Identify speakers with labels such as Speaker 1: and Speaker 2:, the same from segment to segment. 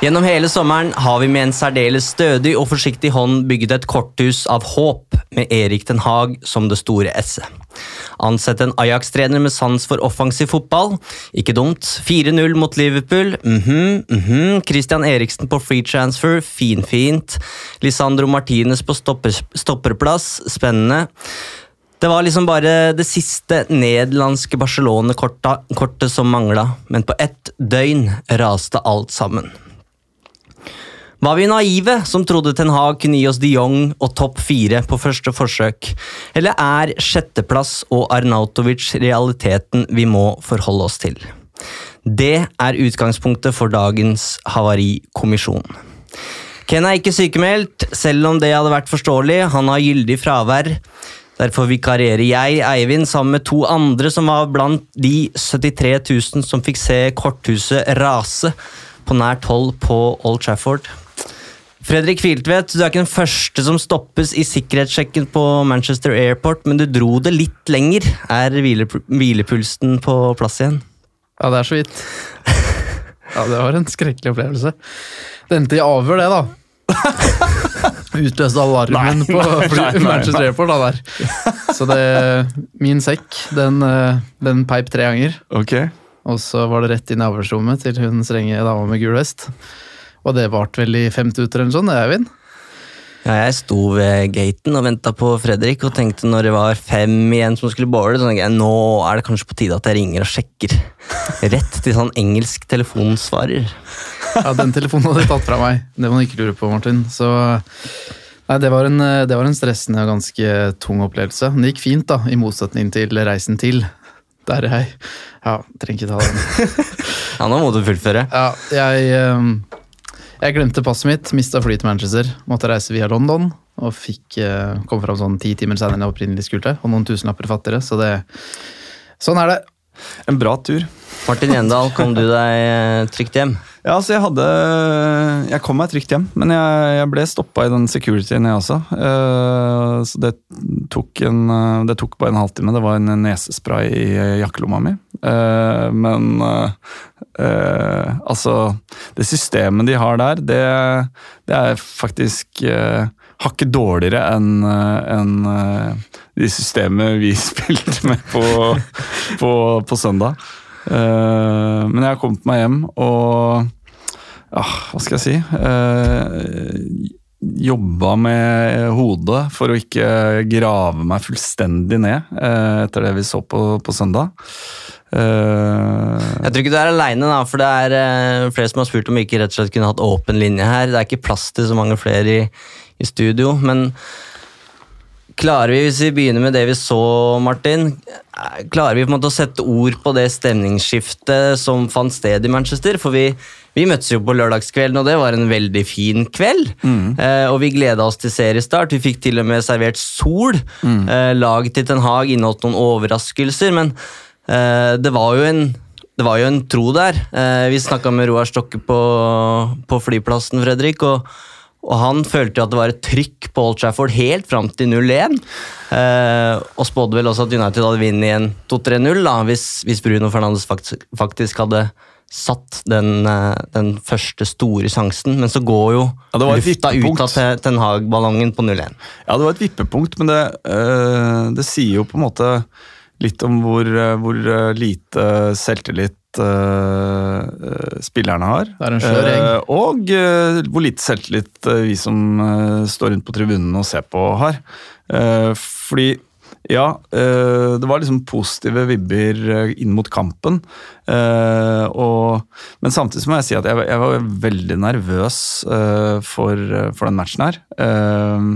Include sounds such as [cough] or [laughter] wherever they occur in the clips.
Speaker 1: Gjennom hele sommeren har vi med en særdeles stødig og forsiktig hånd bygget et korthus av håp med Erik den Haag som det store esset. Ansett en Ajax-trener med sans for offensiv fotball. Ikke dumt. 4-0 mot Liverpool. Mhm, mhm. Christian Eriksen på free transfer. Finfint. Lisandro Martinez på stopper, stopperplass. Spennende. Det var liksom bare det siste nederlandske Barcelona-kortet kortet som mangla, men på ett døgn raste alt sammen. Var vi naive som trodde Ten Hag kunne gi oss de Jong og topp fire på første forsøk, eller er sjetteplass og Arnautovic realiteten vi må forholde oss til? Det er utgangspunktet for dagens havarikommisjon. Ken er ikke sykemeldt, selv om det hadde vært forståelig. Han har gyldig fravær. Derfor vikarierer jeg, Eivind, sammen med to andre som var blant de 73 000 som fikk se korthuset rase på nært hold på Old Trafford. Fredrik Filtvedt, du er ikke den første som stoppes i sikkerhetssjekken på Manchester Airport, men du dro det litt lenger. Er hvilepulsen på plass igjen?
Speaker 2: Ja, det er så vidt. [laughs] Ja, det var en skrekkelig opplevelse. Det endte i avhør, det, da. [laughs] Utløste alarmen på fly, Manchester Airport. da der. Så det, min sekk, den, eh, den peip tre ganger.
Speaker 3: Ok.
Speaker 2: Og så var det rett inn i avhørsrommet til hun strenge dama med gul vest. Og det varte vel i fem minutter eller noe sånt, Eivind?
Speaker 1: Ja, jeg sto ved gaten og venta på Fredrik og tenkte når det var fem igjen som skulle bowle, så tenkte jeg nå er det kanskje på tide at jeg ringer og sjekker. Rett til sånn engelsk telefonsvarer.
Speaker 2: Ja, den telefonen hadde de tatt fra meg. Det må du ikke lure på, Martin. Så Nei, det var, en, det var en stressende og ganske tung opplevelse. Men det gikk fint, da, i motsetning til reisen til. Der jeg Ja, trenger ikke ta den.
Speaker 1: Ja, nå må du fullføre.
Speaker 2: Ja, jeg, ehm, jeg glemte passet mitt, mista flyet til Manchester. Måtte reise via London og fikk eh, kom fram sånn ti timer senere enn jeg opprinnelig skulle. Og noen tusenlapper fattigere, så det Sånn er det.
Speaker 3: En bra tur.
Speaker 1: Martin Gjendal, kom du deg eh, trygt hjem?
Speaker 3: Ja, altså jeg hadde Jeg kom meg trygt hjem, men jeg, jeg ble stoppa i den securityen, jeg også. Uh, så det tok, en, det tok bare en halvtime. Det var en nesespray i jakkelomma mi. Uh, men eh, eh, altså Det systemet de har der, det, det er faktisk uh, hakket dårligere enn eh, enn, eh, de systemet vi [laughs] spilte med på, på, på søndag. Uh, men jeg har kommet meg hjem og ja, hva skal jeg si uh, Jobba med hodet for å ikke grave meg fullstendig ned etter det vi så på, på søndag. Eh,
Speaker 1: Jeg tror ikke du er aleine, for det er uh, flere som har spurt om vi ikke rett og slett kunne hatt åpen linje her. Det er ikke plass til så mange flere i, i studio, men klarer vi, hvis vi begynner med det vi så, Martin, eh, klarer vi på en måte å sette ord på det stemningsskiftet som fant sted i Manchester? For vi, vi møttes jo på lørdagskvelden, og det var en veldig fin kveld. Eh, og vi gleda oss til seriestart. Vi fikk til og med servert sol. Eh, laget til Ten Hag inneholdt noen overraskelser, men det var jo en det var jo en tro der. Eh, vi snakka med Roar Stokke på, på flyplassen, Fredrik. og og han følte jo at det var et trykk på Old Trafford helt fram til 0-1. Eh, og spådde vel også at United hadde vunnet igjen 2-3-0 da, hvis, hvis Bruno Fernandes faktisk, faktisk hadde satt den, eh, den første store sjansen. Men så går jo
Speaker 3: Ja, det var et
Speaker 1: lufta ut av Ten Hag-ballongen på 0-1.
Speaker 3: Ja, det var et vippepunkt, men det, øh, det sier jo på en måte litt om hvor, øh, hvor øh, lite selvtillit øh, spillerne har.
Speaker 2: Det er en.
Speaker 3: Eh, og hvor lite selvtillit vi som står rundt på tribunene og ser på, har. Eh, fordi ja, det var liksom positive vibber inn mot kampen. Eh, og, men samtidig må jeg si at jeg, var- jeg var veldig nervøs for, for den matchen her. Eh,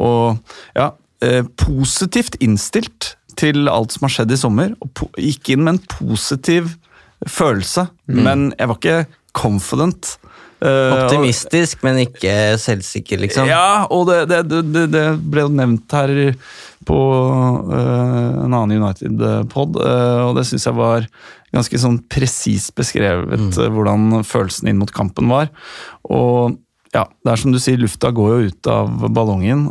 Speaker 3: og ja, eh, positivt innstilt til alt som har skjedd i sommer. Og gikk inn med en positiv følelse, men jeg var ikke confident. Eh,
Speaker 1: Optimistisk, men ikke selvsikker, liksom.
Speaker 3: ja, og det, det, det, det, ble jo nevnt her på uh, en annen United-pod, uh, og det syns jeg var ganske sånn presist beskrevet øh, hvordan følelsen inn mot kampen var. Og ja, det er som du sier, lufta går jo ut av ballongen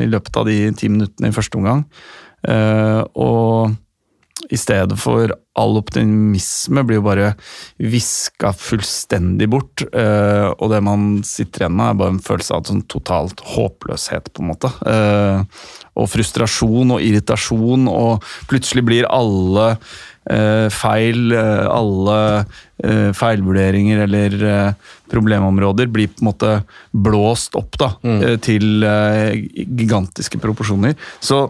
Speaker 3: i løpet av de ti minuttene i første omgang. Eh, og i stedet for all optimisme blir jo bare viska fullstendig bort. eh, og det man sitter igjen med, er bare en følelse av sånn totalt håpløshet, på en måte. Eh, og frustrasjon og irritasjon, og plutselig blir alle feil, alle feilvurderinger eller problemområder blir på en måte blåst opp da, eh, til gigantiske proporsjoner. Så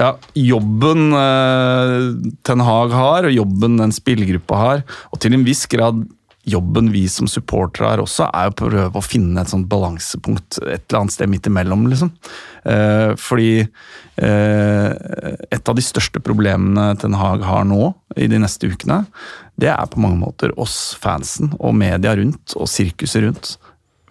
Speaker 3: ja, jobben eh, Ten Hag har, og jobben den spillergruppa har, og til en viss grad jobben vi som supportere har også, er å prøve å finne et sånt balansepunkt et eller annet sted midt imellom, liksom. Eh, fordi eh, et av de største problemene Ten Hag har nå, i de neste ukene, det er på mange måter oss fansen og media rundt, og sirkuset rundt.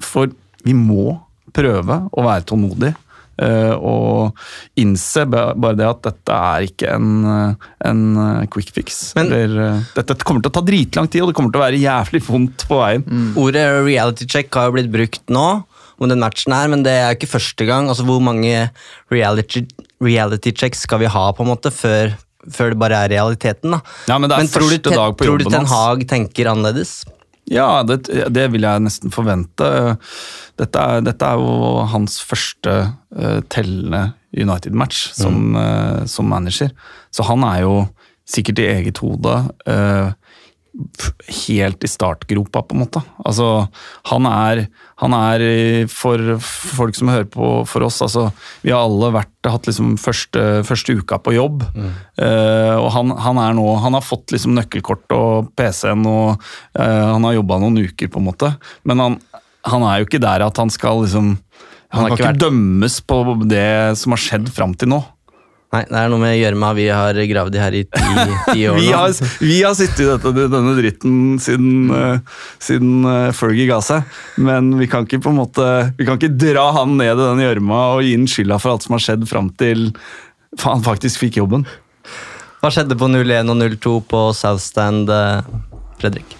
Speaker 3: For vi må prøve å være tålmodige. Eh, og innse bare det at dette er ikke en, eh, en eh, quick fix.
Speaker 1: Men-
Speaker 3: Eller, dette kommer til å ta dritlang tid, og det kommer til å være jævlig vondt på veien.
Speaker 1: Ordet reality check har jo blitt brukt nå om den matchen her, men det er jo ikke første gang. Altså, Hvor mange reality, reality checks skal vi ha på en måte før, før det bare er realiteten? da?
Speaker 3: Ja, men det er
Speaker 1: tror, du,
Speaker 3: første dag på
Speaker 1: tror du Ten. Hag tenker annerledes?
Speaker 3: Ja, det, det vil jeg nesten forvente. Dette er, dette er jo hans første uh, tellende United-match som, eh, som manager. Så han er jo sikkert i eget hode f- helt i startgropa, på en måte. Altså, han er, han er for folk som hører på for oss, altså Vi har alle vært, hatt liksom første, første uka på jobb. eh, og han, han er nå Han har fått liksom nøkkelkort og PC-en, og uh, han har jobba noen uker, på en måte. Men han, han er jo ikke der at han skal liksom Han,
Speaker 1: har
Speaker 3: kan
Speaker 1: ikke
Speaker 3: vært dømmes på det som har skjedd fram til nå.
Speaker 1: Nei, det er noe med gjørma vi har gravd i her i ti, [laughs] ti år
Speaker 3: Vi har, vi har sittet i dette, denne dritten siden, uh, siden uh, Fergie ga seg, men vi kan ikke på en måte Vi kan ikke dra han ned i den gjørma og gi han skylda for alt som har skjedd fram til han faktisk fikk jobben.
Speaker 1: Hva skjedde på 01 og 02 på Southstand, uh, Fredrik?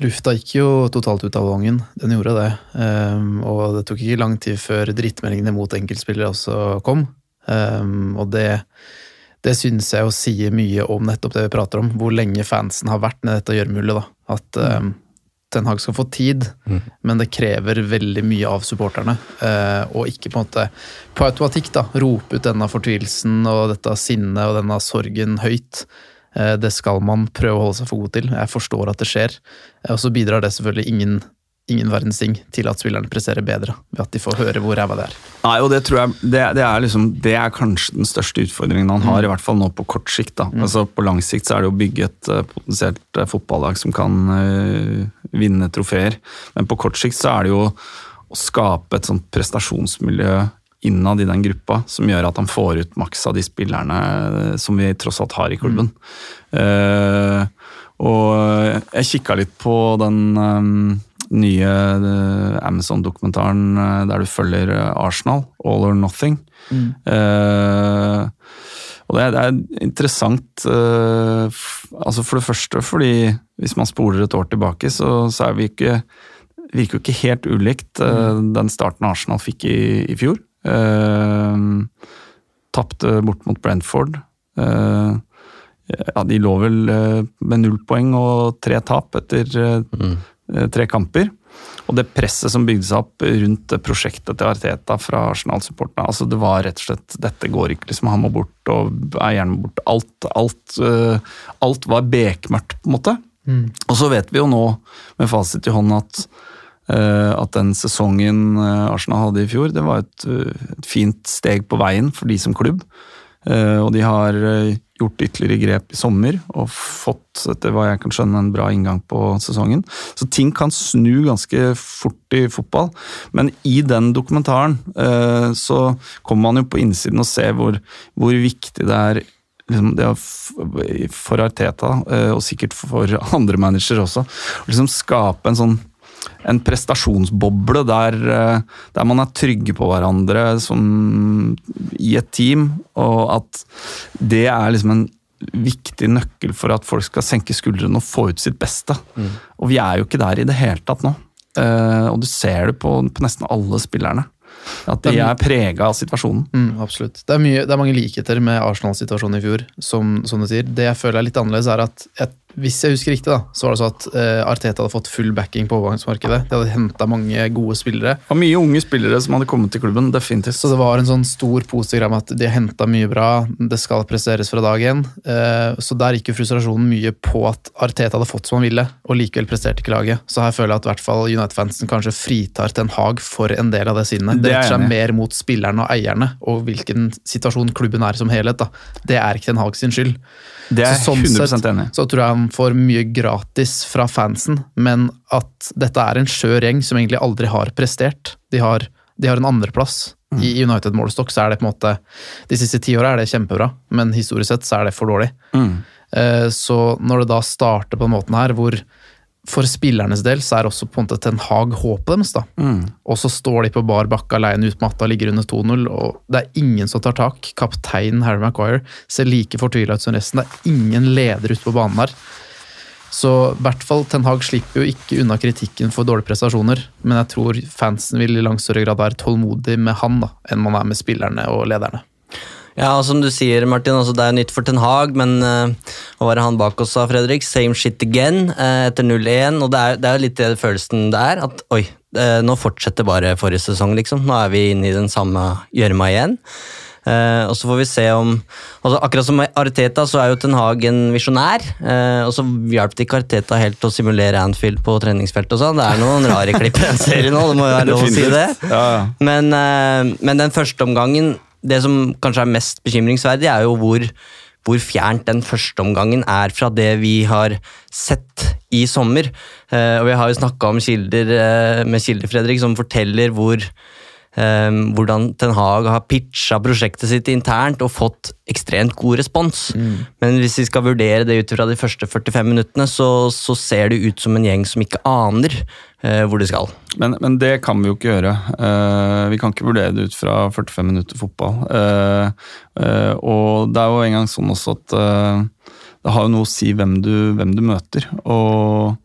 Speaker 2: Lufta gikk jo totalt ut av ballongen, den gjorde det. Um, og det tok ikke lang tid før drittmeldingene mot enkeltspillere også kom. Ehm, og det, det syns jeg jo sier mye om nettopp det vi prater om, hvor lenge fansen har vært med dette gjørmehullet. At um, Ten Hag skal få tid, men det krever veldig mye av supporterne. Uh, og ikke på en måte på automatikk da, rope ut denne fortvilelsen og dette sinnet og denne sorgen høyt. Uh, Det skal man prøve å holde seg for god til. Jeg forstår at det skjer. Eh, Og så bidrar det selvfølgelig ingen, ingen verdens ting til at spillerne presterer bedre, ved at de får høre hvor ræva det er.
Speaker 3: Nei, og det tror jeg det, det, er liksom, det er kanskje den største utfordringen han har, i hvert fall nå på kort sikt. da. Altså På lang sikt så er det å bygge et eh, potensielt eh, fotballag som kan eh, vinne trofeer. Men på kort sikt så er det jo å skape et sånt prestasjonsmiljø innad i den gruppa som gjør at han får ut maks av de spillerne som vi tross alt har i klubben. Eh, og jeg kikka litt på den eh, nye eh, Amazon-dokumentaren eh, der du følger eh, Arsenal, All or Nothing. Eh, Og det er, det er interessant uh, altså For det første fordi hvis man spoler et år tilbake, så, så er vi ikke virker jo ikke helt ulikt uh, den starten Arsenal fikk i, i fjor. Uh, Tapte bort mot Brentford. Uh, ja, de lå vel med null poeng og tre tap etter eh, tre kamper. Og det presset som bygde seg opp rundt prosjektet til Arteta fra Arsenal-supporterne altså Det var rett og slett Dette går ikke, liksom. Han må bort, og eieren må bort. Alt, alt, eh, alt var bekmørkt, på en måte. Og så vet vi jo nå, med fasit i hånd, at eh, at den sesongen eh, Arsenal hadde i fjor, det var et, eh, et fint steg på veien for de som klubb. Eh, Og de har eh, gjort ytterligere grep i sommer og fått, etter hva jeg kan skjønne, en bra inngang på sesongen. Så ting kan snu ganske fort i fotball. Men i den dokumentaren eh, så kommer man jo på innsiden og ser hvor, hvor viktig det er liksom det for Arteta, eh, og sikkert for andre managere også, å liksom skape en sånn en prestasjonsboble der, eh, der man er trygge på hverandre som, i et team, og at det er liksom en viktig nøkkel for at folk skal senke skuldrene og få ut sitt beste. Og vi er jo ikke der i det hele tatt nå. Uh, og du ser det på, på nesten alle spillerne. At de er prega av situasjonen.
Speaker 2: Mm, absolutt. Det er, mye, det er mange likheter med Arsenal-situasjonen i fjor, som, som du sier. Det jeg føler er litt annerledes, er at jeg, hvis jeg husker riktig, da, så var det så at uh, Arteta hadde fått full backing på overgangsmarkedet. De hadde henta mange gode spillere.
Speaker 3: Var mye unge spillere som hadde kommet til klubben, definitivt.
Speaker 2: Så det var en sånn stor positiv greie med at de har henta mye bra, det skal presteres fra dag én. Uh, så der gikk jo frustrasjonen mye på at Arteta hadde fått som han ville, og likevel presterte ikke laget. Så her føler jeg at i hvert fall United-fansen kanskje fritar Ten Hag for en del av det sinnet.
Speaker 3: Det er
Speaker 2: retter seg mer mot spillerne og eierne, og hvilken situasjon klubben er som helhet. da. Det er ikke Ten Hag sin skyld.
Speaker 3: Det er jeg
Speaker 2: Så sånn
Speaker 3: 100
Speaker 2: sett
Speaker 3: enig.
Speaker 2: Så tror jeg han får mye gratis fra fansen, men at dette er en skjør gjeng som egentlig aldri har prestert. De har, de har en andreplass.
Speaker 3: Mm.
Speaker 2: I United målestokk så er det på en måte De siste ti åra er det kjempebra, men historisk sett så er det for dårlig.
Speaker 3: Mm.
Speaker 2: Eh, Så når det da starter på den måten her, hvor for spillernes del så er også på en måte Ten Hag håpet deres, da.
Speaker 3: Mm.
Speaker 2: Og så står de på bar bakke alene ut matta, ligger under 2-0, og det er ingen som tar tak. Kaptein Harry Maguire ser like fortvila ut som resten. Det er ingen leder ute på banen der. Så i hvert fall Ten Hag slipper jo ikke unna kritikken for dårlige prestasjoner, men jeg tror fansen vil i langt større grad være tålmodig med han da, enn man er med spillerne og lederne.
Speaker 1: Ja, og som du sier, Martin, altså det er nytt for Ten Hag, men uh, var det han bak oss sa, Fredrik? Same shit again uh, etter 0-1. Og det er, det er litt det følelsen det er. At oi, uh, nå fortsetter bare forrige sesong, liksom. Nå er vi inne i den samme gjørma igjen. Uh, og så får vi se om altså Akkurat som Ariteta, Arteta, så er jo Ten Hag en visjonær. Uh, og så hjalp det ikke Arteta helt å simulere Anfield på treningsfeltet og sånn. Det er noen rare klipp i den serien nå, det må jo være lov å si det.
Speaker 3: Ja, ja.
Speaker 1: Men, uh, men den første omgangen, det som kanskje er mest bekymringsverdig, er jo hvor, hvor fjernt den første omgangen er fra det vi har sett i sommer. Eh, og vi har jo snakka eh, med kilder, Fredrik, som forteller hvor eh, hvordan Ten Hag har pitcha prosjektet sitt internt og fått ekstremt god respons. Men hvis vi skal vurdere det ut fra de første 45 minuttene, så, så ser det ut som en gjeng som ikke aner eh, hvor de skal.
Speaker 3: Men, men det kan vi jo ikke gjøre. Eh, vi kan ikke vurdere det ut fra 45 minutter fotball. Eh, eh, og det er jo en gang sånn også at det har jo noe å si hvem du, hvem du møter. Og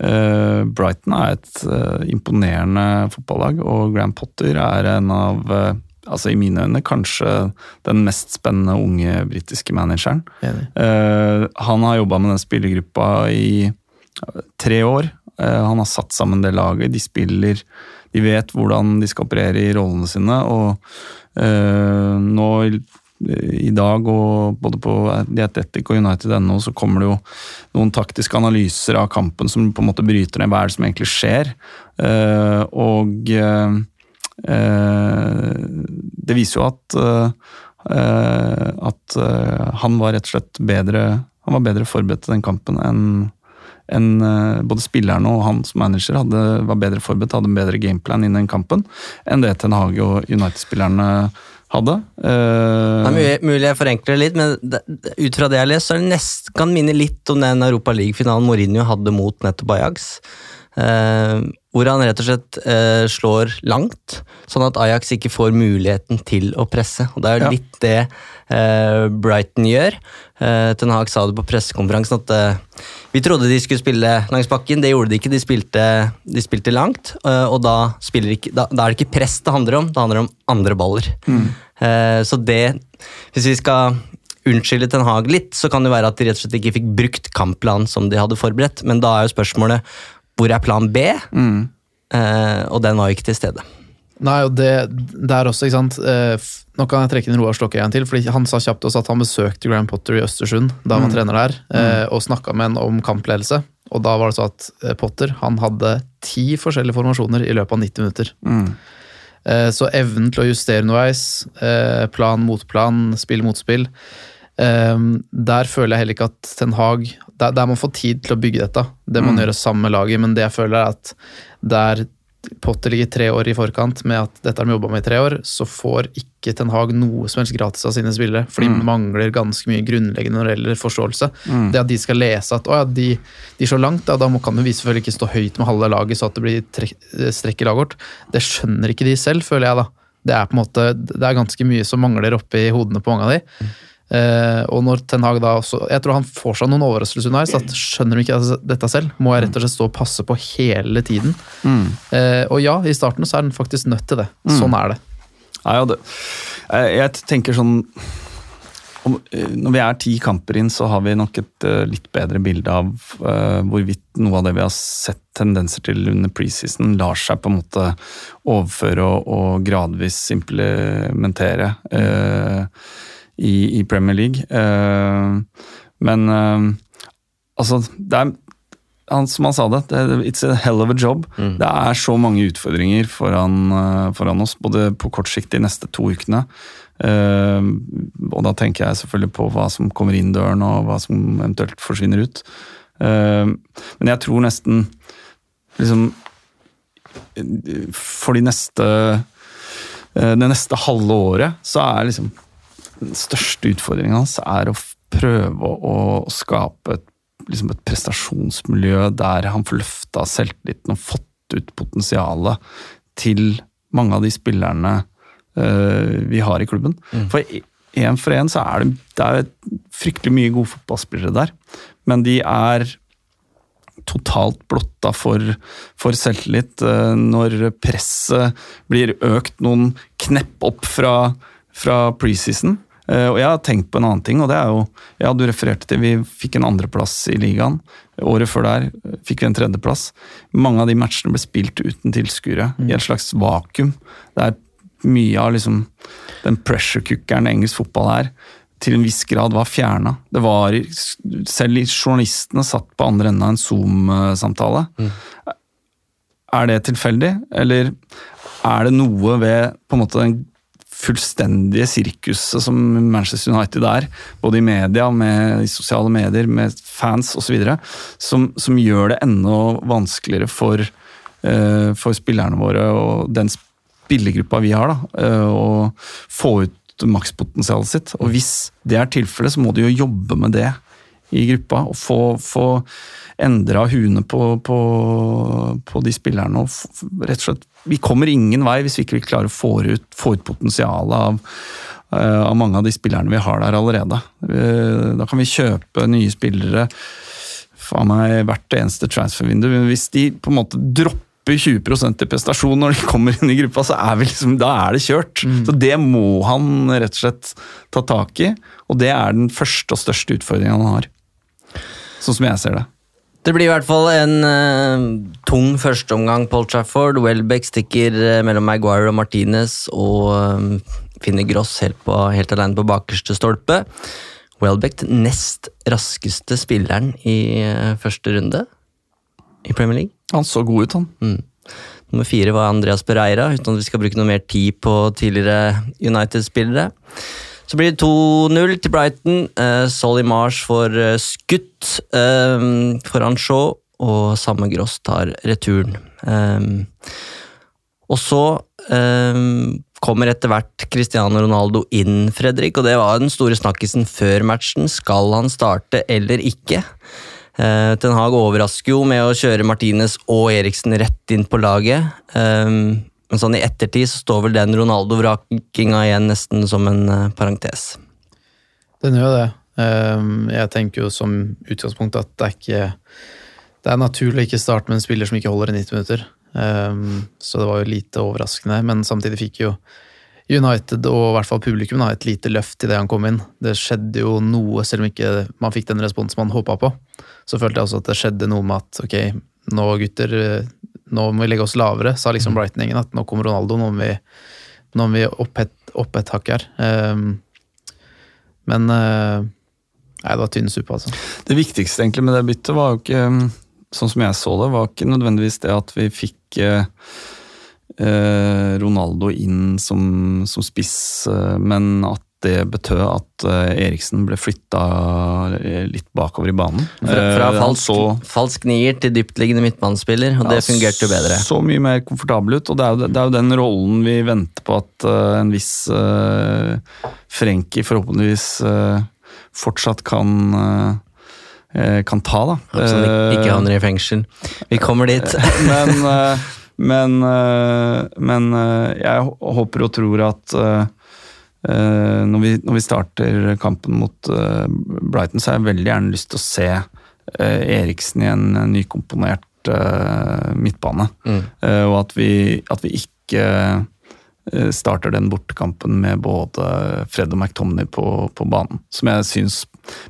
Speaker 3: Brighton er et eh, imponerende fotballag, og Graham Potter er en av eh, Altså I mine øyne kanskje den mest spennende unge britiske manageren. Eh, han har jobba med den spillergruppa i eh, tre år. Uh, han har satt sammen det laget. De spiller De vet hvordan de skal operere i rollene sine. Og uh, nå i, dag, og både på Dietetic og United.no, så kommer det jo noen taktiske analyser av kampen som på en måte bryter ned hva er det som egentlig skjer. Eh, og eh, det viser jo at eh, at han var rett og slett bedre han var bedre forberedt til den kampen enn enn, både spillerne og han som manager hadde, var bedre forberedt, hadde en bedre gameplan innen kampen enn det Ten Hage og United-spillerne hadde. Uh...
Speaker 1: Det er mulig, jeg forenkler det litt, men det, det, ut fra det jeg har lest, så det nest, kan minne litt om den Europa League-finalen Mourinho hadde mot nettopp Ajax. Uh, hvor han rett og slett uh, slår langt, sånn at Ajax ikke får muligheten til å presse. Og Det er jo
Speaker 3: Ja.
Speaker 1: litt det eh, Brighton gjør. Eh, Ten Hag sa det på pressekonferansen at eh, vi trodde de skulle spille langs bakken, det gjorde de ikke. De spilte, de spilte langt, eh, og da, ikke, da, da er det ikke press det handler om, det handler om andre baller. Mm. så det, hvis vi skal unnskylde Ten Hag litt, så kan det være at de rett og slett ikke fikk brukt kampplanen som de hadde forberedt, men da er jo spørsmålet hvor er plan B? Mm. og den var jo ikke til stede.
Speaker 2: Nei, og det, er også, ikke sant eh, Nå kan jeg trekke inn Roar Stokke igjen til, fordi han sa kjapt også at han besøkte Grand Potter i Østersund da han var trener der, eh, og snakka med en om kampledelse. Og da var det så at eh, Potter han hadde ti forskjellige formasjoner i løpet av 90 minutter. Eh, Så evnen til å justere underveis, eh, plan mot plan, spill mot spill Der føler jeg heller ikke at Ten Hag Der, der man få tid til å bygge dette. Det man gjøre sammen med laget, men det jeg føler er at der Potter ligger tre år i forkant med at dette har de jobba med i tre år, så får ikke Ten Hag noe som helst gratis av sine spillere, for de mangler ganske mye grunnleggende når det gjelder forståelse. Det at de skal lese at å ja, de, de slår langt, da må, kan vi selvfølgelig ikke stå høyt med halve laget så at det blir strekk i laget vårt. Det skjønner ikke de selv, føler jeg da. Det er på en måte, det er ganske mye som mangler oppi hodene på mange av de. Eh, og når Ten Hag da også Jeg tror han får seg noen overraskelser underveis. At skjønner du ikke dette selv? Må jeg rett og slett stå og passe på hele tiden? Eh, og ja, i starten så er den faktisk nødt til det. Sånn er det.
Speaker 3: Ja, ja, det, jeg, jeg tenker sånn om, eh, Når vi er ti kamper inn, så har vi nok et uh, litt bedre bilde av eh, hvorvidt noe av det vi har sett tendenser til under preseason, lar seg på en måte overføre og, og gradvis implementere eh, i, i Premier League. Uh, men uh, altså, det er han, som han sa det, det, it's a hell of a job. Det er så mange utfordringer foran, eh, foran oss, både på kort sikt de neste to ukene. Og da tenker jeg selvfølgelig på hva som kommer inn døren, og hva som eventuelt forsvinner ut. Men jeg tror nesten liksom For de neste det neste halve året så er liksom den største utfordringen hans er å prøve å, skape et liksom et prestasjonsmiljø der han får løfta selvtilliten og fått ut potensialet til mange av de spillerne uh, vi har i klubben. For én for én så er det, det er fryktelig mye gode fotballspillere der, men de er totalt blotta for, for selvtillit eh, når presset blir økt noen knepp opp fra, fra preseason. Eh, Og jeg har tenkt på en annen ting, og det er jo Ja, du refererte til vi fikk en andreplass i ligaen. Året før der eh, fikk vi en tredjeplass. Mange av de matchene ble spilt uten tilskuere, i et slags vakuum. Det er mye av liksom den pressure cookeren engelsk fotball er, til en viss grad var fjerna. Det var Selv journalistene satt på andre enden av en Zoom-samtale. Er det tilfeldig, eller er det noe ved på en måte den fullstendige sirkuset som Manchester United er, både i media, med i sosiale medier, med fans osv., som, som gjør det enda vanskeligere for, uh, for spillerne våre og den spillergruppa vi har, da, uh, å få ut makspotensialet sitt. Og hvis det er tilfellet, så må de jo jobbe med det i gruppa og få, få endra huene på, på, på de spillerne. og rett og slett, Vi kommer ingen vei hvis vi ikke klarer å få ut, få ut potensialet av, eh, av mange av de spillerne vi har der allerede. Eh, Da kan vi kjøpe nye spillere faen meg hvert eneste transfervindu. Men hvis de på en måte dropper 20% i prestasjon når de kommer inn i gruppa, så er liksom, da er det kjørt. Så det må han rett og slett ta tak i, og det er den første og største utfordringen han har. Sånn som jeg ser det.
Speaker 1: Det blir i hvert fall en uh, tung førsteomgang Paul Trafford. Welbeck stikker uh, mellom Maguire og Martinez og uh, finner Gross helt, på, helt alene på bakerste stolpe. Welbeck den nest raskeste spilleren i første runde i Premier League.
Speaker 3: Han så god ut, han.
Speaker 1: Nummer fire var Andreas Pereira, uten at vi skal bruke noe mer tid på tidligere United-spillere. Så blir det 2-0 til Brighton. Uh, Solly Marsh får uh, skutt um, foran Shaw, og samme Gross tar returen. Um, og så um, kommer etter hvert Cristiano Ronaldo inn, Fredrik, og det var den store snakkisen før matchen. Skal han starte eller ikke? Uh, Ten Hag overrasker jo med å kjøre Martinez og Eriksen rett inn på laget. Um, men sånn i ettertid så står vel den Ronaldo-vrakinga igjen nesten som en uh, parentes.
Speaker 2: Den gjør det. Ehm, Jeg tenker jo som utgangspunkt at det er ikke Det er naturlig å ikke starte med en spiller som ikke holder i 90 minutter. Ehm, Så det var jo lite overraskende, men samtidig fikk jo United og i hvert fall publikum da, et lite løft idet han kom inn. Det skjedde jo noe, selv om ikke man fikk den responsen man håpa på. Så følte jeg også at det skjedde noe med at ok, nå gutter, nå må vi legge oss lavere, sa liksom Brighton-gjengen. At nå kommer Ronaldo, nå må vi, nå må vi opp, et, opp et hakk her. Um, men uh, Nei, det var tynn suppe, altså.
Speaker 3: Det viktigste egentlig med det byttet var jo ikke, sånn som jeg så det, var ikke nødvendigvis det at vi fikk eh, Ronaldo inn som, som spiss, men at det betød at eh, Eriksen ble flytta litt bakover i banen.
Speaker 1: Fra, fra
Speaker 3: Eh,
Speaker 1: falsk,
Speaker 3: så-
Speaker 1: falsk nier til dyptliggende midtbanespiller, og det fungerte jo bedre.
Speaker 3: Så mye mer komfortabel ut, og det er jo, det er jo den rollen vi venter på at eh, en viss uh, Frenkie forhåpentligvis uh, fortsatt kan, eh, kan ta, da.
Speaker 1: Han ikke- havner i fengsel. Vi kommer dit.
Speaker 3: men men, men jeg håper og tror at når, vi, når vi starter kampen mot eh, Brighton, så har jeg veldig gjerne lyst til å se eh, Eriksen i en nykomponert eh, midtbane.
Speaker 1: Mm.
Speaker 3: Eh, og at vi, at vi ikke eh, starter den bortekampen med både Fred og McTomney på, på banen. Som jeg syns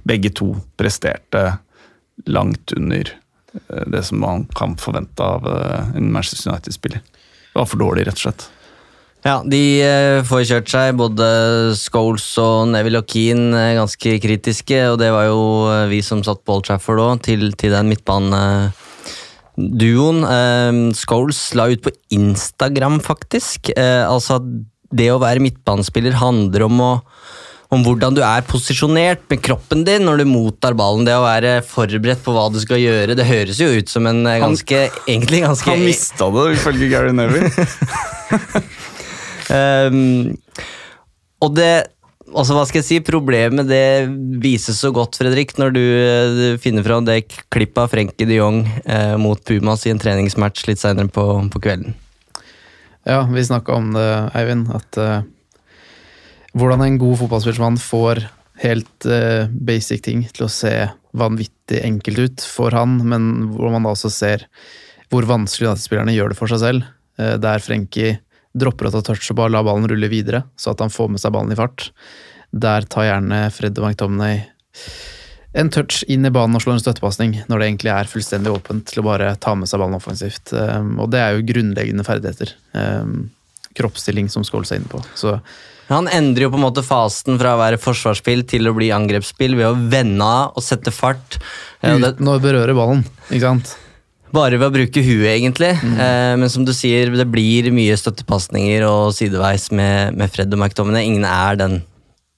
Speaker 3: begge to presterte langt under eh, det som man kan forvente av eh, en Manchester United-spiller. Det var for dårlig, rett og slett.
Speaker 1: Ja, de eh, får kjørt seg. Både Scholes og Neville og Keane er ganske kritiske, og det var jo eh, vi som satt på Old Trafford òg, til, til den midtbaneduoen. Eh, Scholes la ut på Instagram, faktisk. Eh, altså det å være midtbanespiller handler om å om hvordan du er posisjonert med kroppen din når du mottar ballen. Det å være forberedt på hva du skal gjøre. Det høres jo ut som en eh, ganske, egentlig ganske
Speaker 3: Han mista det, ifølge Gary Neville. [laughs]
Speaker 1: Ehm, og det altså hva skal jeg si, Problemet det vises så godt, Fredrik, når du eh, finner fram det klippet av Frenkie de Jong eh, mot Pumas i en treningsmatch litt senere på, på kvelden.
Speaker 2: Ja, vi snakka om det, Eivind, at uh, hvordan en god fotballspillersmann får helt uh, basic ting til å se vanvittig enkelt ut for han, men hvor man da også ser hvor vanskelig United-spillerne gjør det for seg selv. Uh, der Frenkie dropper å ta touch og bare lar ballen rulle videre, så at han får med seg ballen i fart. Der tar gjerne Fred og McTomney en touch inn i banen og slår en støttepasning, når det egentlig er fullstendig åpent til å bare ta med seg ballen offensivt. Um, og det er jo grunnleggende ferdigheter. Um, kroppsstilling, som holde er inne på. Så
Speaker 1: Han endrer jo på en måte fasen fra å være forsvarsspill til å bli angrepsspill ved å vende av og sette fart.
Speaker 2: Uten å berøre ballen, ikke sant?
Speaker 1: Bare ved å bruke huet, egentlig. Eh, men som du sier, det blir mye støttepasninger og sideveis med, med Fred og McTominay. Ingen er den,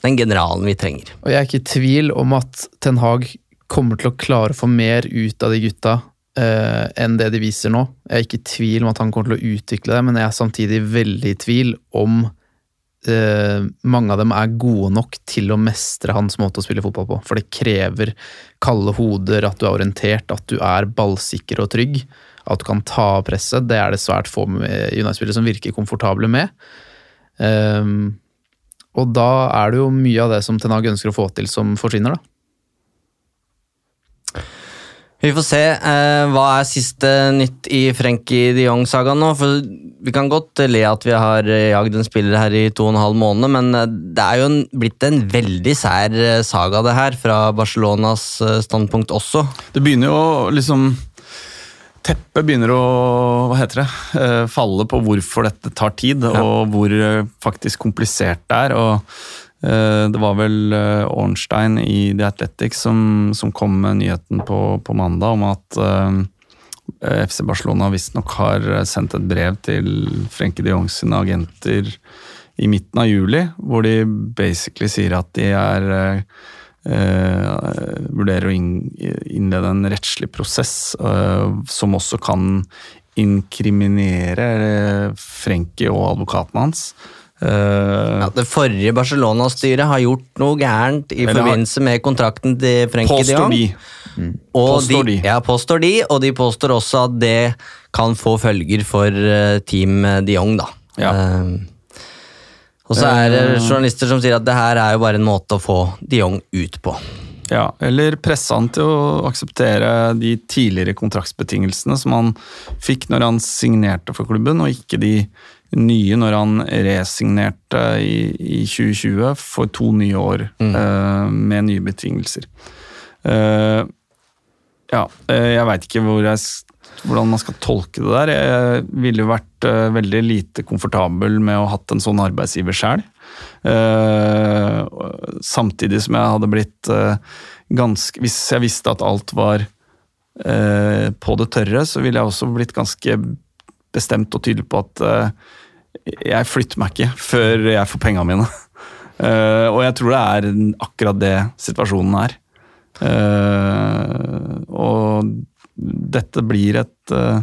Speaker 1: den generalen vi trenger.
Speaker 2: Og jeg er ikke i tvil om at Ten Hag kommer til å klare å få mer ut av de gutta eh, enn det de viser nå. Jeg er ikke i tvil om at han kommer til å utvikle det, men jeg er samtidig veldig i tvil om eh, mange av dem er gode nok til å mestre hans måte å spille fotball på. For det krever kalde hoder, at du er orientert, at du er ballsikker og trygg. At du kan ta av presset. Det er det svært få United-spillere som virker komfortable med. Ehm, og da er det jo mye av det som Ten Hag ønsker å få til, som forsvinner, da.
Speaker 1: Vi får se. Eh, hva er siste nytt i Frenkie de Jong-sagaen nå? For Vi kan godt le at vi har eh, jagd en spiller her i to og en halv måned, men eh, det er jo en, blitt en veldig sær eh, saga, det her, fra Barcelonas standpunkt også.
Speaker 3: Det begynner jo liksom Teppet begynner å hva heter det, falle på hvorfor dette tar tid, og hvor faktisk komplisert det er. og Det var vel eh, Ornstein i The Athletics som, som kom med nyheten på, på mandag om at uh, FC Barcelona visstnok har sendt et brev til Frenkie de Jong sine agenter i midten av juli, hvor de basically sier at de er eh, eh, vurderer å innlede en rettslig prosess uh, som også kan inkriminere eh, Frenkie og advokaten hans. Eh,
Speaker 1: Ja, det forrige Barcelona-styret har gjort noe gærent i
Speaker 3: har-
Speaker 1: forbindelse med kontrakten til Frenkie de Jong.
Speaker 3: de.
Speaker 1: Og
Speaker 3: Påstår de.
Speaker 1: Ja, påstår de, og de påstår også at det kan få følger for eh, Team de Jong, da.
Speaker 3: Ja.
Speaker 1: Uh, og så er det journalister som sier at det her er jo bare en måte å få de Jong ut på.
Speaker 3: Ja, eller presse han til å akseptere de tidligere kontraktsbetingelsene som han fikk når han signerte for klubben, og ikke de nye når han resignerte i, i 2020 for to nye år eh, med nye betingelser. Uh, ja, eh, jeg veit ikke hvor jeg, hvordan man skal tolke det der. Jeg ville vært veldig lite komfortabel med å ha hatt en sånn arbeidsgiver sjøl. samtidig som jeg hadde blitt ganske Hvis jeg visste at alt var på det tørre, så ville jeg også blitt ganske bestemt og tydelig på at jeg flytter meg ikke før jeg får pengene mine. Uh, [laughs] og jeg tror det er akkurat det situasjonen er. Uh, og dette blir et, uh,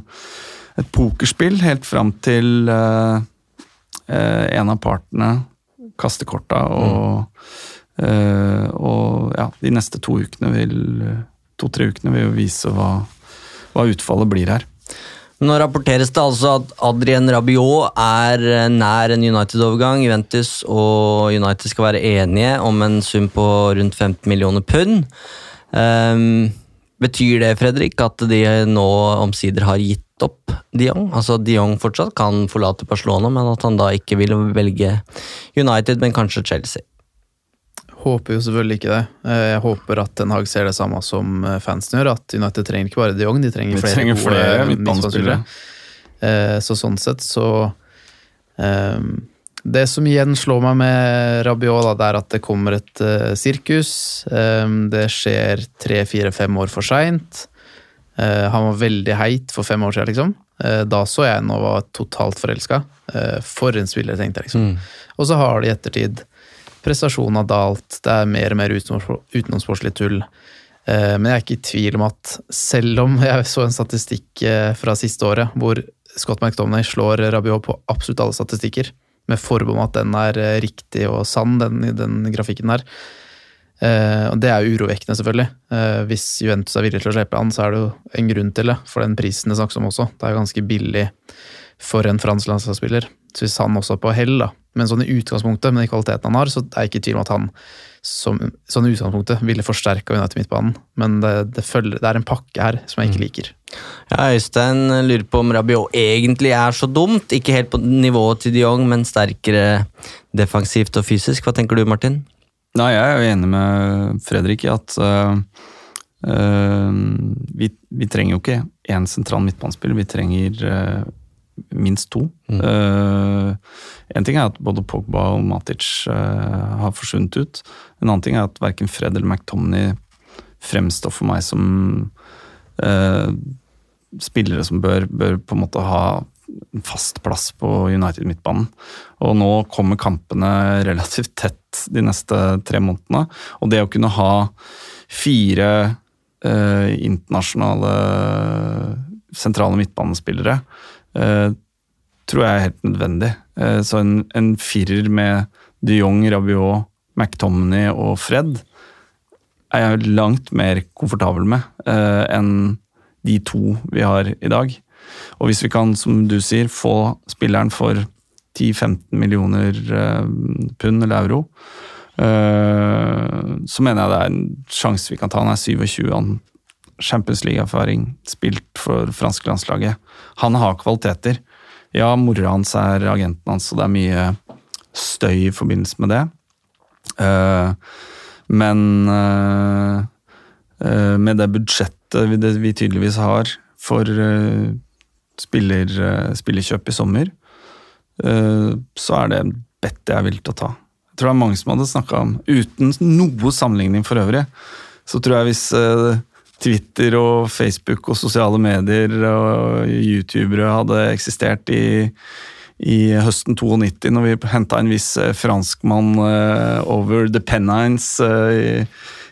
Speaker 3: et pokerspill helt fram til en av partene kaster korta, og, og ja, de neste to ukene to-tre ukene vil jo vise hva, hva utfallet blir her.
Speaker 1: Nå rapporteres det altså at Adrien Rabiot er eh, nær en United-overgang. Juventus og United skal være enige om en sum på rundt 15 millioner pund. Um, betyr det, Fredrik, at de nå omsider har gitt opp Diong? Altså Diong fortsatt kan forlate Barcelona, men at han da ikke vil velge United, men kanskje Chelsea?
Speaker 2: Håper jo selvfølgelig ikke det. Eh, Jeg håper at Ten Hag ser det samme som eh, fansen gjør, at United trenger ikke bare de Jong, de trenger
Speaker 3: de
Speaker 2: flere
Speaker 3: trenger
Speaker 2: gode midtbanespillere. Eh, Så sånn sett så um, Det som igjen slår meg med Rabiot, det er at det kommer et uh, sirkus. Um, det skjer tre, fire, fem år for seint. han var veldig heit for fem år siden, liksom. Uh, da så jeg han og var totalt forelska. for en spiller, tenkte jeg, liksom. Og så har de i ettertid prestasjonen har dalt, det er mer og mer utenomspor- utenomsportslig tull. Eh, Men jeg er ikke i tvil om at selv om [laughs] jeg så en statistikk eh, fra siste året hvor Scott McDonagh slår Rabiot på absolutt alle statistikker, med forbehold om at den er eh, riktig og sann, den, den grafikken der. Og Det er urovekkende, selvfølgelig. Hvis Juventus er villig til å slippe han, så er det jo en grunn til det, for den prisen det snakkes om også. Det er ganske billig for en fransk landslagsspiller. Så hvis han også er på hell, da, men sånn i utgangspunktet, med de kvalitetene han har, så er jeg ikke i tvil om at han som, sånn i utgangspunktet ville forsterka United midtbanen. Men det, det, følger, det er en pakke her som jeg ikke liker.
Speaker 1: Ja, Øystein lurer på om Rabiot egentlig er så dumt. Ikke helt på nivået til de Jong, men sterkere defensivt og fysisk. Hva tenker du, Martin?
Speaker 3: Nei, jeg er jo enig med Fredrik i at uh, uh, vi, vi trenger jo ikke én sentral midtbanespiller, vi trenger øh, minst to. Uh, en ting er at både Pogba og Matic uh, har forsvunnet ut. En annen ting er at verken Fred eller McTomney fremstår for meg som uh, spillere som bør, bør på en måte ha en fast plass på United-midtbanen. Og nå kommer kampene relativt tett de neste tre månedene. Og det å kunne ha fire internasjonale sentrale midtbanespillere tror jeg er helt nødvendig. Eh, så en, en firer med de Jong, Rabiot, McTominay og Fred er jeg langt mer komfortabel med eh, enn de to vi har i dag. Og hvis vi kan, som du sier, få spilleren for 10-15 millioner eh, pund eller euro, eh, så mener jeg det er en sjanse vi kan ta. Han er 27, han Champions League-erfaring, spilt for franske landslaget. Han har kvaliteter. Ja, mora hans er agenten hans, og det er mye støy i forbindelse med det. Eh, men eh, eh, med det budsjettet vi, tydeligvis har for spiller, spillerkjøp i sommer, så er det en bet jeg villig til å ta. Jeg tror det er mange som hadde snakka om, uten noe sammenligning for øvrig, så tror jeg hvis Twitter og Facebook og sosiale medier og youtubere hadde eksistert i, i høsten 92, når vi henta en viss eh, franskmann uh, over the Pennines uh,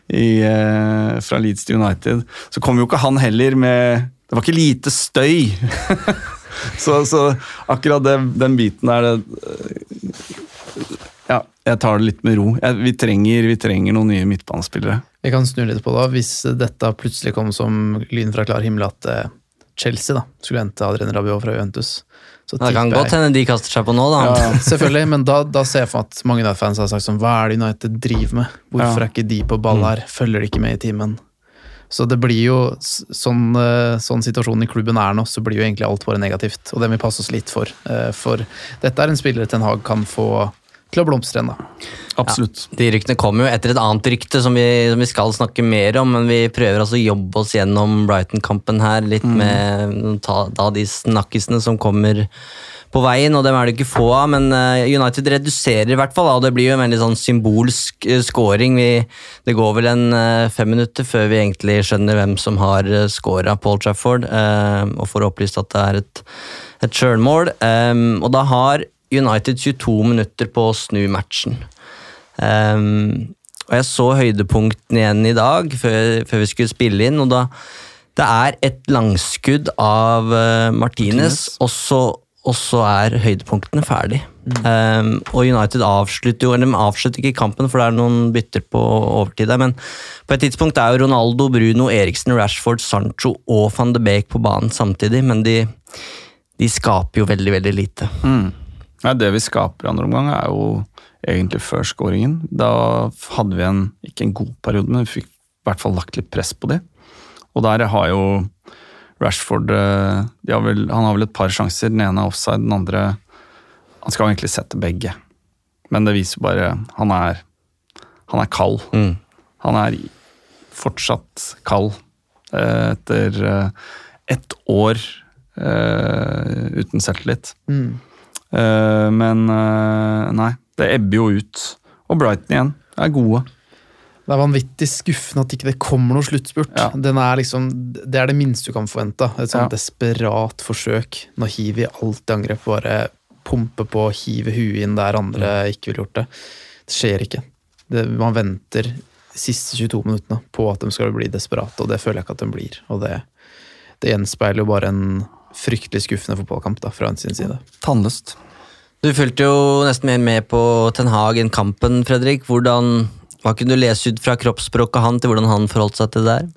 Speaker 3: i, eh, fra Leeds til United, så kom jo ikke han heller med Det var ikke lite støy! [laughs] så, så akkurat det, den biten der det, Ja, jeg tar det litt med ro. Jeg, vi, trenger, vi trenger noen nye midtbanespillere.
Speaker 2: Vi kan snu litt på det. Hvis dette plutselig kom som lyn fra klar himmel at eh, Chelsea da, skulle hente Adrian Rabiot fra Juventus, så
Speaker 1: Det kan godt hende de kaster seg på nå, da.
Speaker 2: ja, [laughs] Selvfølgelig, men da, da ser jeg for meg at mange United-fans har sagt sånn Hva er det United driver med? Hvorfor
Speaker 3: Ja.
Speaker 2: er ikke de på ball her? Følger de ikke med i timen? Så det blir jo sånn, eh, sånn situasjonen i klubben er nå, så blir jo egentlig alt bare negativt. Og det må vi passe oss litt for. eh, For dette er en spiller Ten Hag kan få til å blomstre ennå. Absolutt.
Speaker 3: Absolutt.
Speaker 1: De ryktene kommer jo etter et annet rykte som vi, som vi skal snakke mer om, men vi prøver altså å jobbe oss gjennom Brighton-kampen her, litt med ta, da de snakkisene som kommer på veien, og dem er det ikke få av, men eh, United reduserer i hvert fall, og det blir jo en veldig sånn symbolsk uh, scoring. Vi, det går vel en eh, fem minutter før vi egentlig skjønner hvem som har scora Paul Trafford, eh, og får opplyst at det er et, et sjølmål. Um, og da har United 22 minutter på å snu matchen. Um, og jeg så høydepunktene igjen i dag, før, før vi skulle spille inn, og da Det er et langskudd av uh, Martinez, og så, og så er høydepunktene ferdig. Um, og United avslutter jo, eller de avslutter ikke kampen, for det er noen bytter på overtid der, men på et tidspunkt er jo Ronaldo, Bruno, Eriksen, Rashford, Sancho og van de Beek på banen samtidig, men de, de skaper jo veldig, veldig lite.
Speaker 3: Mm. Nei, det vi skaper i andre omgang, er jo egentlig før scoringen. Da hadde vi en, ikke en god periode, men vi fikk i hvert fall lagt litt press på de. Og der har jo Rashford eh, de har vel, Han har vel et par sjanser. Den ene er offside, den andre Han skal egentlig sette begge. Men det viser bare Han er, han er kald.
Speaker 1: Mm.
Speaker 3: Han er fortsatt kald eh, etter eh, ett år uten selvtillit.
Speaker 2: Mm.
Speaker 3: Eh, men eh, nei, det ebber jo ut. Og Brighton igjen er gode.
Speaker 2: Det er vanvittig skuffende at ikke det kommer noe sluttspurt.
Speaker 3: Ja.
Speaker 2: Den er liksom, det er det minste du kan forvente. Et sånt
Speaker 3: Ja.
Speaker 2: desperat forsøk. Når Hivi alltid angrep, bare pumpe på, hive huet inn der andre ikke ville gjort det. Det skjer ikke. Det, man venter de siste 22 minuttene på at de skal bli desperate, og det føler jeg ikke at de blir. Og det, det gjenspeiler jo bare en fryktelig skuffende fotballkamp da, fra hans sin side.
Speaker 3: Tannløst.
Speaker 1: Du fulgte jo nesten mer med på Ten Hag enn kampen, Fredrik. Hvordan, hva kunne du lese ut fra kroppsspråket han til hvordan han forholdt seg til det der?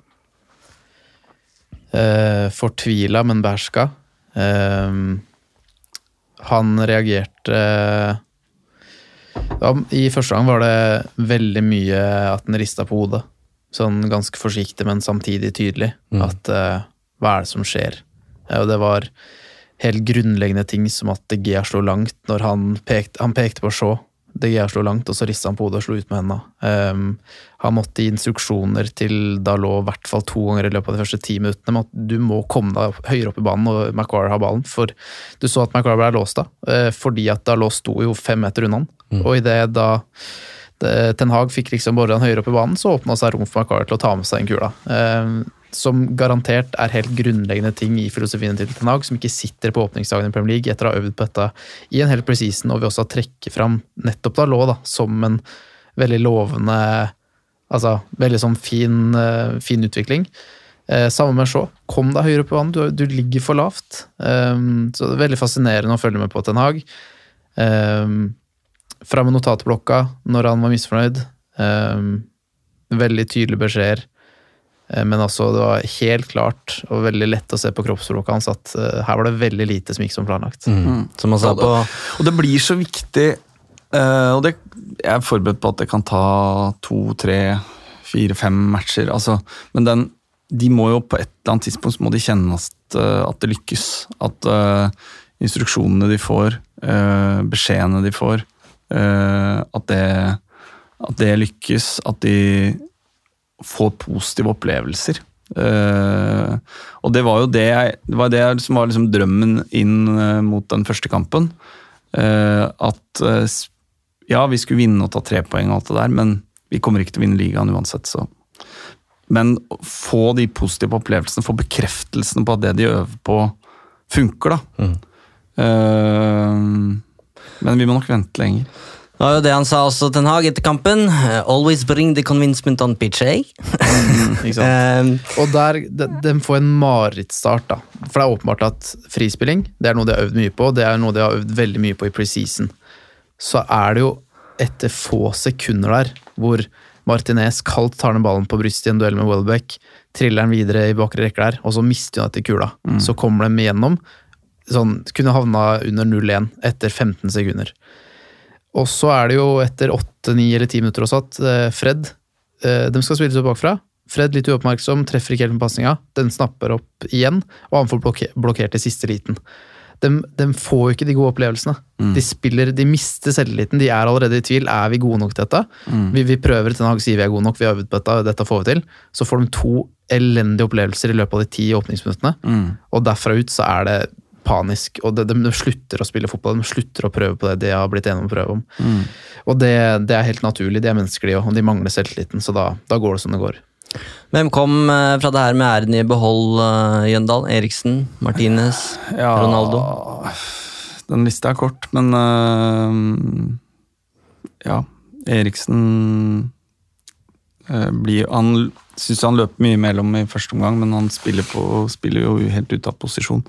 Speaker 2: eh, fortvila, men beherska. Eh, han reagerte ja, I første gang var det veldig mye at han rista på hodet. Sånn ganske forsiktig, men samtidig tydelig. At eh, hva er det som skjer? Eh, og det var helt grunnleggende ting som at De Gea slo langt når han pekte, han pekte på Shaw. De Gea slo langt, og så rista han på hodet og slo ut med henda. Um, han måtte gi instruksjoner til Dalot i hvert fall to ganger i løpet av de første ti minuttene om at du må komme deg høyere opp i banen og Maguire har ballen. For du så at Maguire ble låst da, eh, fordi at Dalot sto jo fem meter unna han. Og idet da Ten Hag fikk liksom han høyere opp i banen, så åpna seg rom for Maguire til å ta med seg en kula. Eh, som garantert er helt grunnleggende ting i filosofien til Ten Hag, som ikke sitter på åpningsdagen i Premier League etter å ha øvd på dette i en hel preseason, og vi også trekker fram nettopp Dalot da, som en veldig lovende Altså veldig sånn fin, eh, fin utvikling. Eh, samme med Shaw. Kom deg høyere i banen, du, du ligger for lavt. Um, så det er veldig fascinerende å følge med på Ten Hag. Um, fra med notatblokka når han var misfornøyd. Um, veldig tydelige beskjeder. Eh, Men altså, det var helt klart og veldig lett å se på kroppsspråket hans at uh, her var det veldig lite som gikk som planlagt.
Speaker 1: Som han sa på
Speaker 3: Og det blir så viktig uh, Og det, jeg er forberedt på at det kan ta to, tre, fire, fem matcher. Altså, men den, de må jo på et eller annet tidspunkt må de kjenne at, eh, at det lykkes. At instruksjonene de får, eh, beskjedene de får, eh, at, det, at det lykkes. At de får positive opplevelser. Uh, og det var jo det, jeg, det, var det som var liksom drømmen inn uh, mot den første kampen. Uh, at ja, vi skulle vinne og ta tre poeng og alt det der, men vi kommer ikke til å vinne ligaen uansett, så Men få de positive opplevelsene, få bekreftelsene på at det de øver på, funker, da. Eh, men vi må nok vente lenger.
Speaker 1: Det var jo det han sa også, Ten Hag, etter kampen. eh, Always bring the convincement on pitch, eh?
Speaker 2: Ikke sant?
Speaker 1: Um, [laughs]
Speaker 2: Og der, de, de får en marerittstart, da. For det er åpenbart at frispilling det er noe de har øvd mye på, det er noe de har øvd veldig mye på i preseason. Så er det jo etter få sekunder der hvor Martinez kaldt tar ned ballen på brystet i en duell med Welbeck, triller den videre i bakre rekke der, og så mister United kula. Så kommer de igjennom. Sånn, kunne havna under 0-1 etter 15 sekunder. Og så er det jo etter 8-9 eller 10 minutter også at eh, Fred eh, De skal spilles opp bakfra. Fred litt uoppmerksom, treffer ikke helt med pasninga. Den snapper opp igjen, og han får blokke- blokkert i siste liten. De, de får jo ikke de gode opplevelsene. De spiller, de mister selvtilliten. De er allerede i tvil. Er vi gode nok til dette? Vi, vi prøver til Hag sier vi er gode nok, vi har øvd på dette, dette får vi til. Så får de to elendige opplevelser i løpet av de ti åpningsminuttene. Og derfra ut så er det panisk. Og de, de slutter å spille fotball, de slutter å prøve på det de har blitt enige om å prøve om. Og det, det er helt naturlig, de er mennesker de òg, og de mangler selvtilliten, så da, da går det som det går.
Speaker 1: Hvem kom eh, fra det her med æren i behold, eh, Jøndal? Eriksen, Martinez,
Speaker 3: Ja,
Speaker 1: Ronaldo?
Speaker 3: Den lista er kort, men uh, Ja, Eriksen uh, blir Han syns han løper mye mellom i første omgang, men han spiller, på, spiller jo helt ut av posisjon.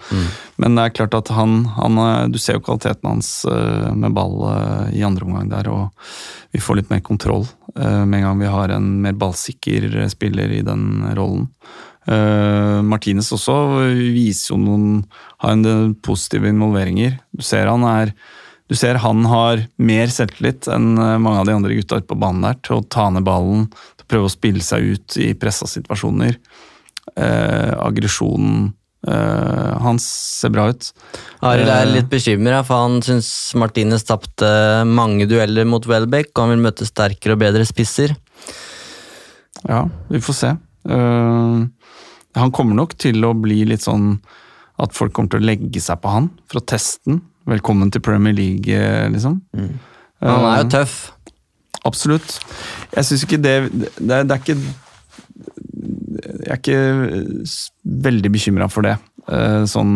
Speaker 3: Men det er klart at han, han øh, Du ser jo kvaliteten hans øh, med ball øh, i andre omgang der, og vi får litt mer kontroll med en gang vi har en mer ballsikker spiller i den rollen. Uh, Martinez også viser jo noen har en positive involveringer. Du ser han er du ser han har mer selvtillit enn eh, mange av de andre gutta ute på banen der til å ta ned ballen, prøve å spille seg ut i pressa situasjoner. Eh, aggresjonen eh, hans ser bra ut.
Speaker 1: Arild er
Speaker 3: Eh,
Speaker 1: litt bekymra, for han syns Martinez tapte mange dueller mot Welbeck, og han vil møte sterkere og bedre spisser.
Speaker 3: Ja, vi får se. Uh, han kommer nok til å bli litt sånn at folk kommer til å legge seg på han for å teste den. Velkommen til Premier League, liksom. liksom.
Speaker 1: Han er jo tøff.
Speaker 3: Absolutt. Jeg syns ikke det, det det er, ikke Jeg er ikke veldig bekymra for det. Eh, Sånn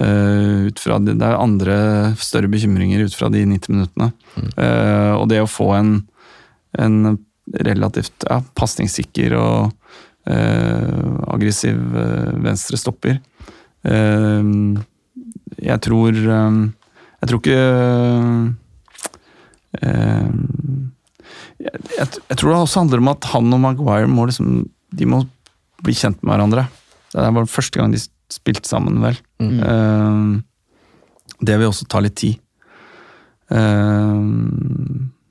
Speaker 3: eh, ut fra det, er andre større bekymringer ut fra de 90 minuttene. Mm. Og det å få en, en relativt ja, pasningssikker og eh, aggressiv eh, venstre stopper eh, Jeg tror eh, Jeg tror ikke eh, jeg, jeg, jeg tror det også handler om at han og Maguire må liksom De må bli kjent med hverandre. Det var første gang de spilte sammen, vel. Eh, det vil også ta litt tid. Eh,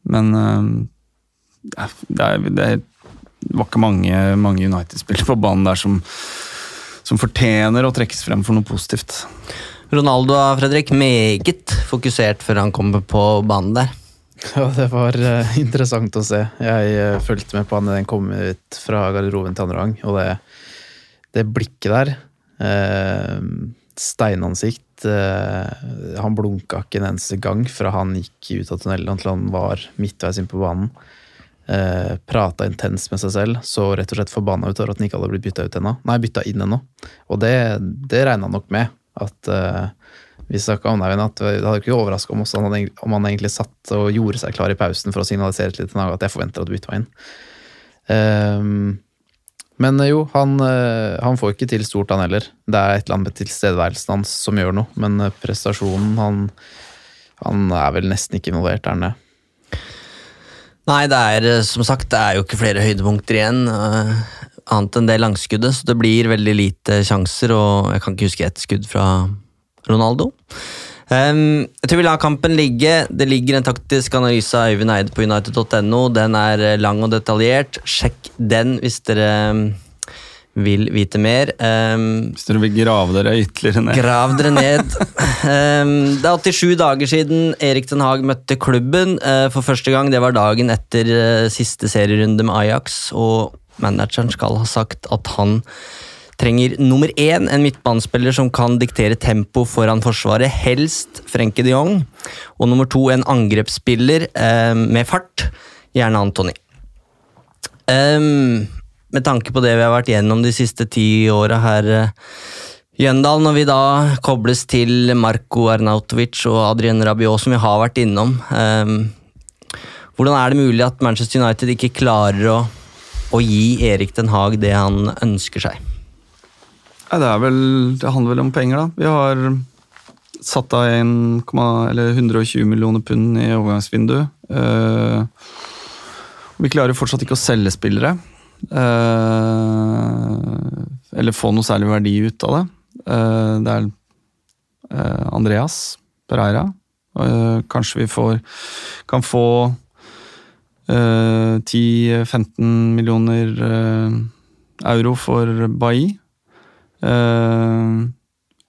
Speaker 3: men eh, det, er, det, var ikke mange, mange United-spillere på banen der som, som fortjener å trekkes frem for noe positivt.
Speaker 1: Ronaldo Fredrik, meget fokusert før han kommer på banen der. [laughs]
Speaker 2: Ja, det var uh, interessant å se. Jeg uh, fulgte med på han da den kom ut fra garderoben til andre gang, og det, det blikket der uh, Steinansikt. Han blunka ikke en eneste gang fra han gikk ut av tunnelen til han var midtveis inn på banen. Eh, prata intenst med seg selv, så rett og slett forbanna ut over at han ikke hadde blitt bytta ut ennå. Nei, bytta inn ennå. Og det, det regna han nok med. At vi snakka om det, at det hadde ikke overraska om, om han egentlig satt og gjorde seg klar i pausen for å signalisere til Ten at jeg forventer at du bytter meg inn. Um, men jo, han, eh, han får ikke til stort, han heller. Det er et eller annet med tilstedeværelsen hans som gjør noe, men eh, prestasjonen han, han er vel nesten ikke involvert, der nede.
Speaker 1: Nei, det er eh, som sagt det er jo ikke flere høydepunkter igjen. eh, annet enn det langskuddet, så det blir veldig lite sjanser. Og jeg kan ikke huske ett skudd fra Ronaldo. Um, jeg tror vi lar kampen ligge. Det ligger en taktisk analyse av Øyvind Eide på united.no. Den er eh, lang og detaljert. Sjekk den hvis dere vil vite mer. Um,
Speaker 3: Hvis dere vil grave dere ytterligere ned.
Speaker 1: Grav dere ned. [laughs] um, det er 87 dager siden Erik Den Haag møtte klubben uh, for første gang. Det var dagen etter uh, siste serierunde med Ajax, og manageren skal ha sagt at han trenger nummer én, en midtbanespiller som kan diktere tempo foran forsvaret, helst Frenkie de Jong, og nummer to en angrepsspiller eh, med fart, gjerne Antony. Um, med tanke på det vi har vært gjennom de siste ti åra her, eh, Jøndal, når vi da kobles til Marco Arnautovic og Adrien Rabiot, som vi har vært innom, um, hvordan er det mulig at Manchester United ikke klarer å, å gi Erik Den Haag det han ønsker seg?
Speaker 3: Ja, det, vel, det handler vel om penger, da. Vi har satt av 1, eller 120 millioner pund i overgangsvinduet. Eh, Vi klarer fortsatt ikke å selge spillere. Eh, eller få noe særlig verdi ut av det. Eh, det er eh, Andreas Pereira. Eh, kanskje vi får kan få eh, 10-15 millioner euro for Bailly. Eh,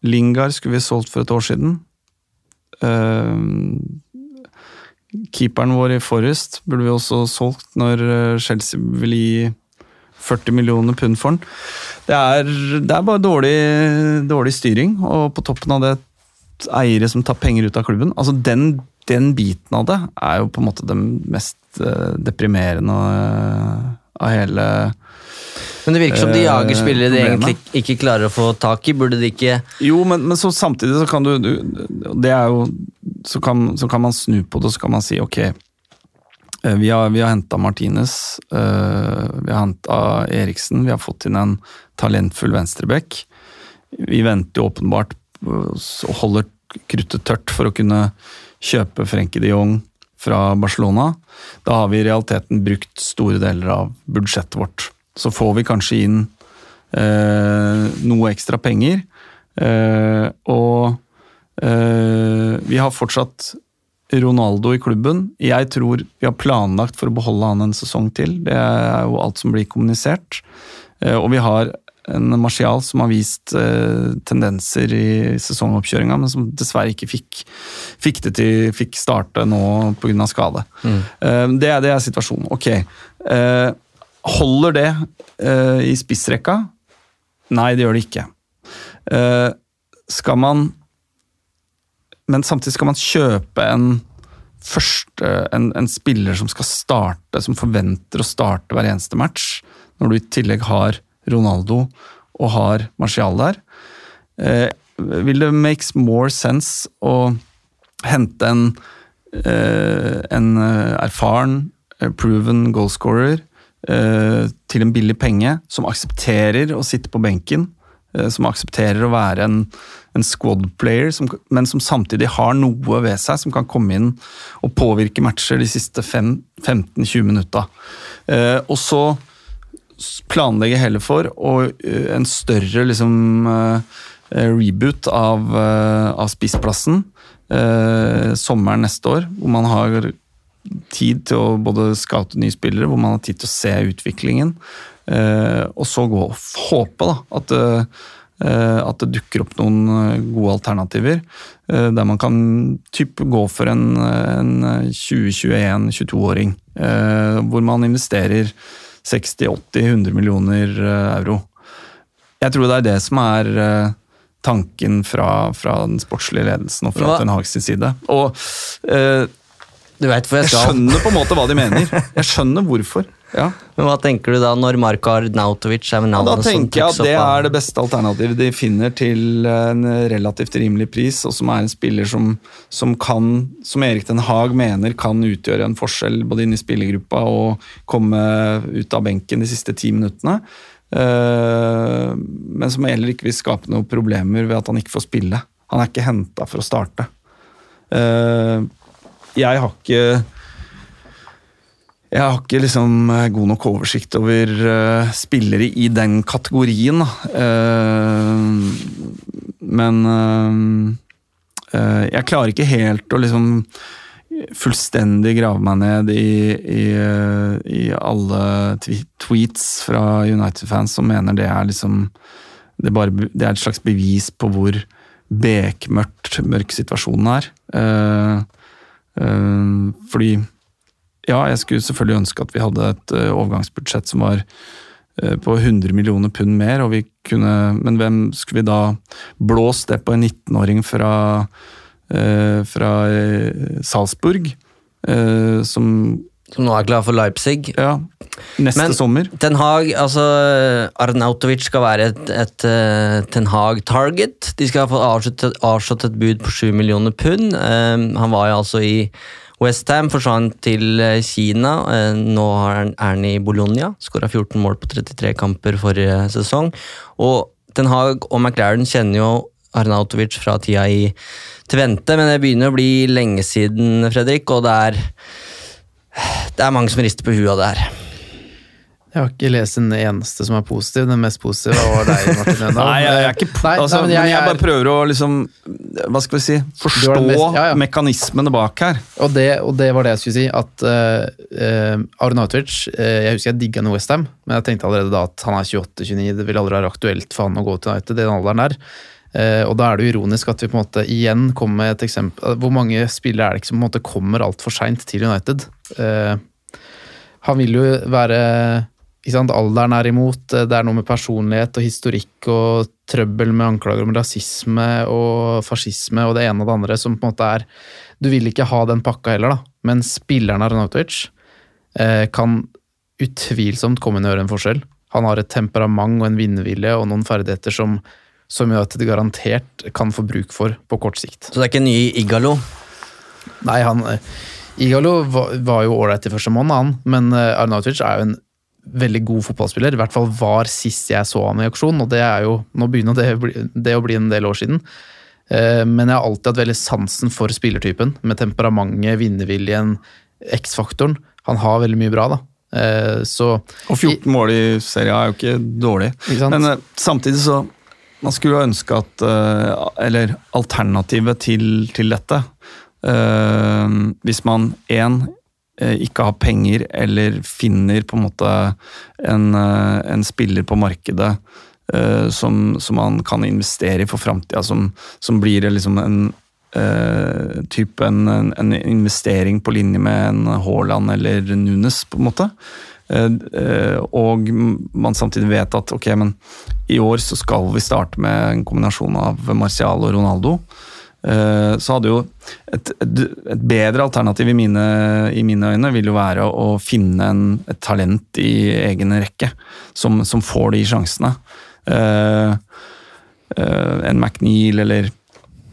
Speaker 3: Lingard skulle vi solgt for et år siden. Uh, keeperen vår i Forrest burde vi også solgt når eh, Chelsea vil gi 40 millioner pund for den. Det er, det er bare dårlig, dårlig styring, og på toppen av det eiere som tar penger ut av klubben. Altså den, den biten av det er jo på en måte det mest deprimerende av hele
Speaker 1: Men det virker som de jager
Speaker 3: Eh,
Speaker 1: spillere de egentlig ikke klarer å få tak i. Burde de ikke
Speaker 3: Jo, men, men så samtidig så kan du, du Det er jo så kan, så kan man snu på det, så kan man si ok eh, Vi har, vi har henta Martinez, eh, vi har henta Eriksen, vi har fått inn en talentfull venstreback. Vi venter jo åpenbart og holder kruttet tørt for å kunne kjøpe Frenkie de Jong fra Barcelona. Da har vi i realiteten brukt store deler av budsjettet vårt. Så får vi kanskje inn eh, noe ekstra penger. Eh, og eh, vi har fortsatt Ronaldo i klubben. Jeg tror vi har planlagt for å beholde han en sesong til. Det er jo alt som blir kommunisert. Eh, og vi har en Martial som har vist eh, tendenser i sesongoppkjøringa, men som dessverre ikke fikk, fikk det til fikk starte nå pga. skade. Eh, det, er, det er situasjonen. Ok. Eh, holder det uh, i spissrekka? Nei, det gjør det ikke. Uh, skal man Men samtidig skal man kjøpe en første en, en spiller som skal starte, som forventer å starte hver eneste match, når du i tillegg har Ronaldo og har Martial der. Uh, vil det makes more sense å hente en, en erfaren, proven goalscorer til en billig penge, som aksepterer å sitte på benken, eh, som aksepterer å være en, en squad player, som, men som samtidig har noe ved seg som kan komme inn og påvirke matcher de siste 15-20 minutta. Eh, og så planlegger planlegge heller for og, eh, en større liksom, eh, eh, reboot av, eh, av spissplassen eh, sommeren neste år, hvor man har tid til å både scoute nye spillere, hvor man har tid til å se utviklingen, eh, og så gå og håpe da, at, det- eh, at det dukker opp noen eh, gode alternativer, eh, der man kan typ gå for en, en 20-21-22-åring, eh, hvor man investerer 60-80-100 millioner eh, euro. Jeg tror det er det som er eh, tanken fra, fra den sportslige ledelsen og fra Ten Hags side. Og eh,
Speaker 1: Hvor jeg
Speaker 3: jeg skjønner på en måte hva de mener. Jeg skjønner hvorfor. Ja.
Speaker 1: Men hva tenker du da når Marko Arnautovic er
Speaker 3: Ja, da
Speaker 1: navnet som
Speaker 3: tenker jeg at det er det beste alternativet de finner til en relativt rimelig pris, og som er en spiller som, som kan, som Erik Den Haag mener kan utgjøre en forskjell både inne i spillergruppa og komme ut av benken de siste ti minuttene. Eh, men som heller ikke vil skape noen problemer ved at han ikke får spille. Han er ikke henta for å starte. Jeg har ikke jeg har ikke liksom eh, god nok oversikt over uh, spillere i den kategorien. Eh, men uh, jeg klarer ikke helt å liksom fullstendig grave meg ned i, i, i alle tweets fra United-fans som mener det er liksom det bare, det er et slags bevis på hvor bekmørkt mørk situasjonen er. Eh, fordi ja, jeg skulle selvfølgelig ønske at vi hadde et eh, overgangsbudsjett som var eh, på 100 millioner pund mer, og vi kunne, men hvem skulle vi da blåst det på en 19-åring fra, eh, fra eh, Salzburg, eh, som
Speaker 1: Som nå er klar for Leipzig.
Speaker 3: Ja, neste
Speaker 1: Men-
Speaker 3: sommer.
Speaker 1: Ten Hag, altså Arnautovic skal være et, et uh, Ten Hag-target. De skal ha fått avslått et bud på 7 millioner pund. Uh, han var jo altså i Westham, forsvant til eh, Kina. Nå er han, er han i Bologna. Skåra 14 mål på 33 kamper forrige sesong. Og Ten Hag og McLaren kjenner jo Arnautovic fra tida i Tvente, men det begynner å bli lenge siden, Fredrik, og det er Det er mange som rister på huet av det her.
Speaker 2: Jeg har ikke lest en eneste som er positiv. Den mest positive var deg, Martin Øndal.
Speaker 3: Nei, jeg, er ikke
Speaker 2: Nei,
Speaker 3: altså,
Speaker 2: nei,
Speaker 3: men jeg,
Speaker 2: er-
Speaker 3: bare prøver å liksom Hva skal vi si Forstå
Speaker 2: mest- ja, ja.
Speaker 3: mekanismene bak her.
Speaker 2: Og det, og det var det jeg skulle si, at uh, Arnautovic uh, Jeg husker jeg digga han i Westham, men jeg tenkte allerede da at han er 28-29, det vil aldri være aktuelt for han å gå til United i den alderen der. Uh, og da er det jo ironisk at vi på en måte igjen kommer med et eksempel Hvor mange spillere er det ikke som på en måte kommer altfor seint til United? Han vil jo være Alderen er imot, eh, det er noe med personlighet og historikk og trøbbel med anklager om rasisme og fascisme og det ene og det andre som på en måte er Du vil ikke ha den pakka heller, da. Men spilleren Arnautovic eh, kan utvilsomt komme inn og gjøre en forskjell. Han har et temperament og en vinnervilje og noen ferdigheter som, som gjør at det garantert kan få bruk for på kort sikt.
Speaker 1: Så det er ikke en ny Igalo?
Speaker 2: Nei, han eh, Igalo var, var jo ålreit i første måned, han, men eh, Arnautovic er jo en veldig god fotballspiller. I hvert fall var sist jeg så han i aksjon, og det er jo Nå begynner det, det å bli en del år siden. Eh, Men jeg har alltid hatt veldig sansen for spillertypen, med temperamentet, vinnerviljen, X-faktoren. Han har veldig mye bra, da. Eh, Så
Speaker 3: Og 14 mål i serien er jo ikke dårlig.
Speaker 2: Ikke?
Speaker 3: Men eh, samtidig så Man skulle jo ønske at Eller alternativet til, til dette Hvis man én ikke har penger eller finner på en måte en, eh, en spiller på markedet eh, som, som man kan investere i for framtida, som, som blir liksom en Uh, type en, en, en investering på linje med en Haaland eller Nunes, på en måte. Uh, uh, og man samtidig vet at ok, men i år så skal vi starte med en kombinasjon av Martial og Ronaldo. Eh, Så hadde jo et, et, bedre alternativ i mine, i mine øyne vil jo være å finne en, et talent i egen rekke som, som får de sjansene. Uh, uh, en McNeil eller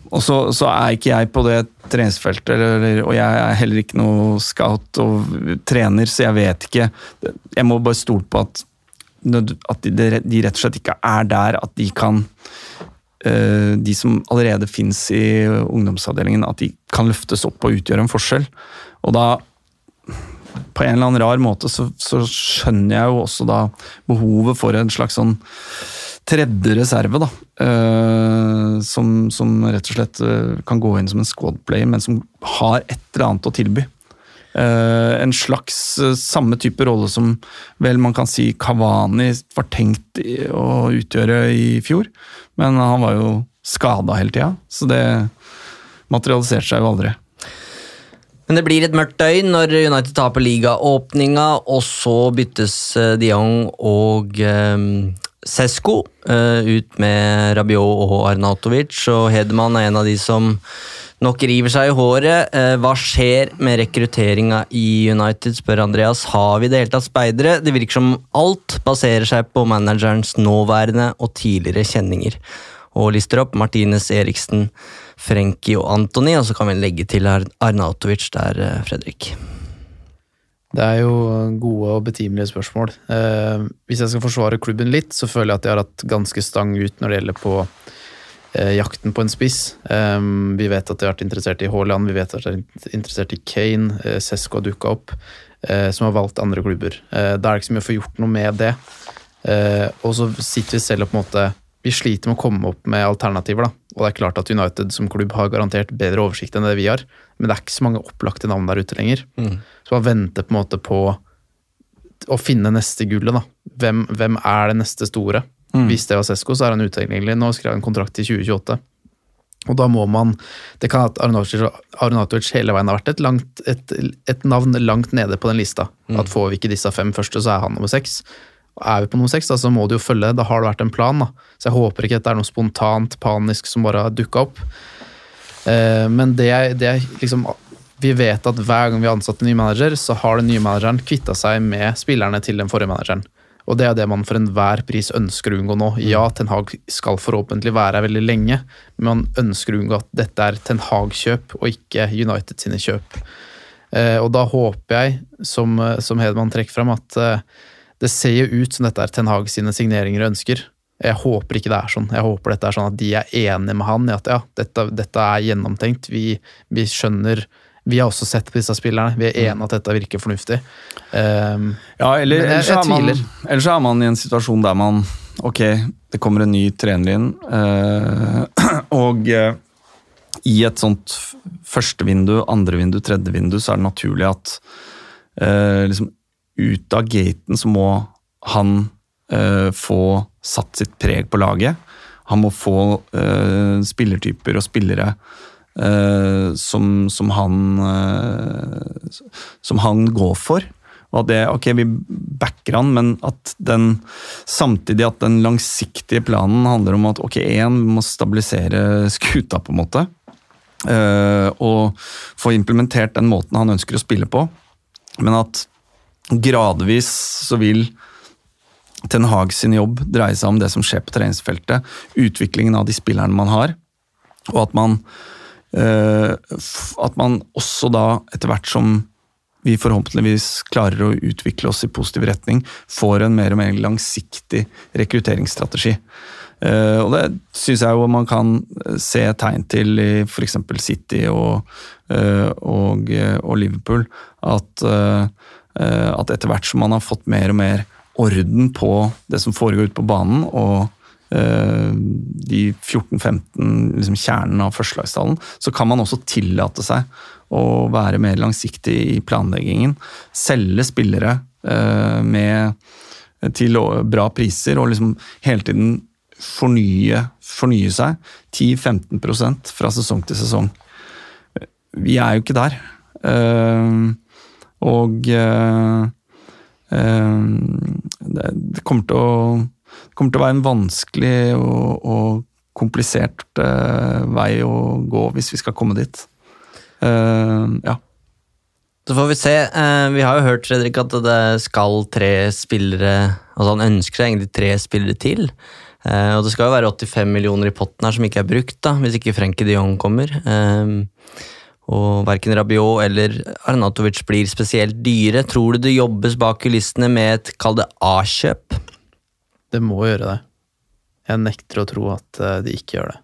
Speaker 3: og så, så er ikke jeg på det treningsfeltet, eller, og jeg er heller ikke noe scout og trener, så jeg vet ikke Jeg må bare stole på at, at de, de rett og slett ikke er der at de kan De som allerede fins i ungdomsavdelingen, at de kan løftes opp og utgjøre en forskjell. Og da på en eller annen rar måte så, så skjønner jeg jo også da behovet for en slags sånn tredje reserve, da. Uh, som, som rett og slett eh, kan gå inn som en squad-player, men som har et eller annet å tilby. Eh, en slags eh, samme type rolle som vel man kan si Kavani var tenkt å utgjøre i fjor, men han var jo skada hele tida, så det materialiserte seg jo aldri.
Speaker 1: Men det blir et mørkt døgn når United taper ligaåpninga, og så byttes eh, de Jong og Sesko ut med Rabiot og Arnautovic, og Hedman er en av de som nok river seg i håret. Eh, hva skjer med rekrutteringa i United, spør Andreas. Har vi det hele tatt speidere? Det virker som alt baserer seg på managerens nåværende og tidligere kjenninger. Og lister opp Martinez, Eriksen, Frenkie og Antony, og så kan vi legge til Ar- Arnautovic der, eh, Fredrik.
Speaker 2: Det er jo gode og betimelige spørsmål. Eh, hvis jeg skal forsvare klubben litt, så føler jeg at de har hatt ganske stang ut når det gjelder på jakten på en spiss. Eh, vi vet at de har vært interessert i Haaland, vi vet at de vært interessert i Kane, eh, Sesko har dukka opp, eh, som har valgt andre klubber. Eh, da er det ikke så mye å få gjort noe med det. Eh, og så sitter vi selv og på en måte Vi sliter med å komme opp med alternativer, da. Og det er klart at United som klubb har garantert bedre oversikt enn det vi har, men det er ikke så mange opplagte navn der ute lenger. Så man venter på en måte på å finne neste gullet, da. Hvem, hvem er det neste store? Hvis det var Sesko, så er han utilgjengelig. Nå skrev han kontrakt til 2028. Og da må man Det kan at Arnautovic hele veien har vært et, langt, et, et navn langt nede på den lista. At får vi ikke disse fem første, så er han nummer seks. Og Er vi på nummer seks, da, så må det jo følge. Da har det vært en plan. da. Så jeg håper ikke at det er noe spontant, panisk som bare har dukka opp. Eh, men det er, det er liksom Vi vet at hver gang vi har ansatt en ny manager, så har den nye manageren kvitta seg med spillerne til den forrige manageren. Og det er det man for enhver pris ønsker å unngå nå. Ja, Ten Hag skal forhåpentlig være her veldig lenge, men man ønsker å unngå at dette er Ten Hag-kjøp og ikke United sine kjøp. Eh, og da håper jeg, som, eh, som Hedman trekker fram, at eh, det ser jo ut som dette er Ten Hag sine signeringer og ønsker. Jeg håper ikke det er sånn. Jeg håper dette er sånn at de er enige med han i at ja, dette, dette er gjennomtenkt. Vi, vi skjønner Vi har også sett på disse spillerne. Vi er enige at dette virker fornuftig. Um,
Speaker 3: Ja, eller,
Speaker 2: jeg-
Speaker 3: ellers,
Speaker 2: jeg
Speaker 3: er man, ellers er man i en situasjon der man Ok, det kommer en ny trener inn, uh, [clears throat] og uh, i et sånt første vindu, andre vindu, tredje vindu, så er det naturlig at uh, liksom ut av gaten så må han få satt sitt preg på laget. Han må få spillertyper og spillere eh, som, som, han, eh, som han går for. Og at det, ok, vi backer han, men at den samtidig at den langsiktige planen handler om at ok, én, må stabilisere skuta, på en måte. eh, og få implementert den måten han ønsker å spille på. Men at gradvis så vil Ten Hag sin jobb dreie seg om det som skjer på treningsfeltet, utviklingen av de spillerne man har, og at man, at man også da, etter hvert som vi forhåpentligvis klarer å utvikle oss i positiv retning, får en mer og mer langsiktig rekrutteringsstrategi. Eh, og det syns jeg jo man kan se tegn til i f.eks. City og, eh, og, eh, og Liverpool. At, eh, eh, at etter hvert som man har fått mer og mer orden på det som foregår ute på banen, og eh, de 14-15 liksom kjernen av førstelagstallen, så kan man også tillate seg å være mer langsiktig i planleggingen. Selge spillere eh, med, til bra priser, og liksom hele tiden fornye, fornye seg. 10-15% fra sesong til sesong. Vi er jo ikke der. Eh, og eh, eh, det, kommer til å, kommer til å være en vanskelig og, og komplisert uh, vei å gå hvis vi skal komme dit. Uh, ja.
Speaker 1: Så får vi se. Uh, vi har jo hørt Fredrik, at det skal tre spillere Altså han ønsker seg egentlig tre spillere til. Og det skal jo være 85 millioner i potten her som ikke er brukt, da, hvis ikke Frenkie de Jong kommer. Og verken Rabiot eller Arnatovic blir spesielt dyre. Tror du det jobbes bak kulissene med et, kall det A-kjøp?
Speaker 2: Det må gjøre det. Jeg nekter å tro at eh, de ikke gjør det.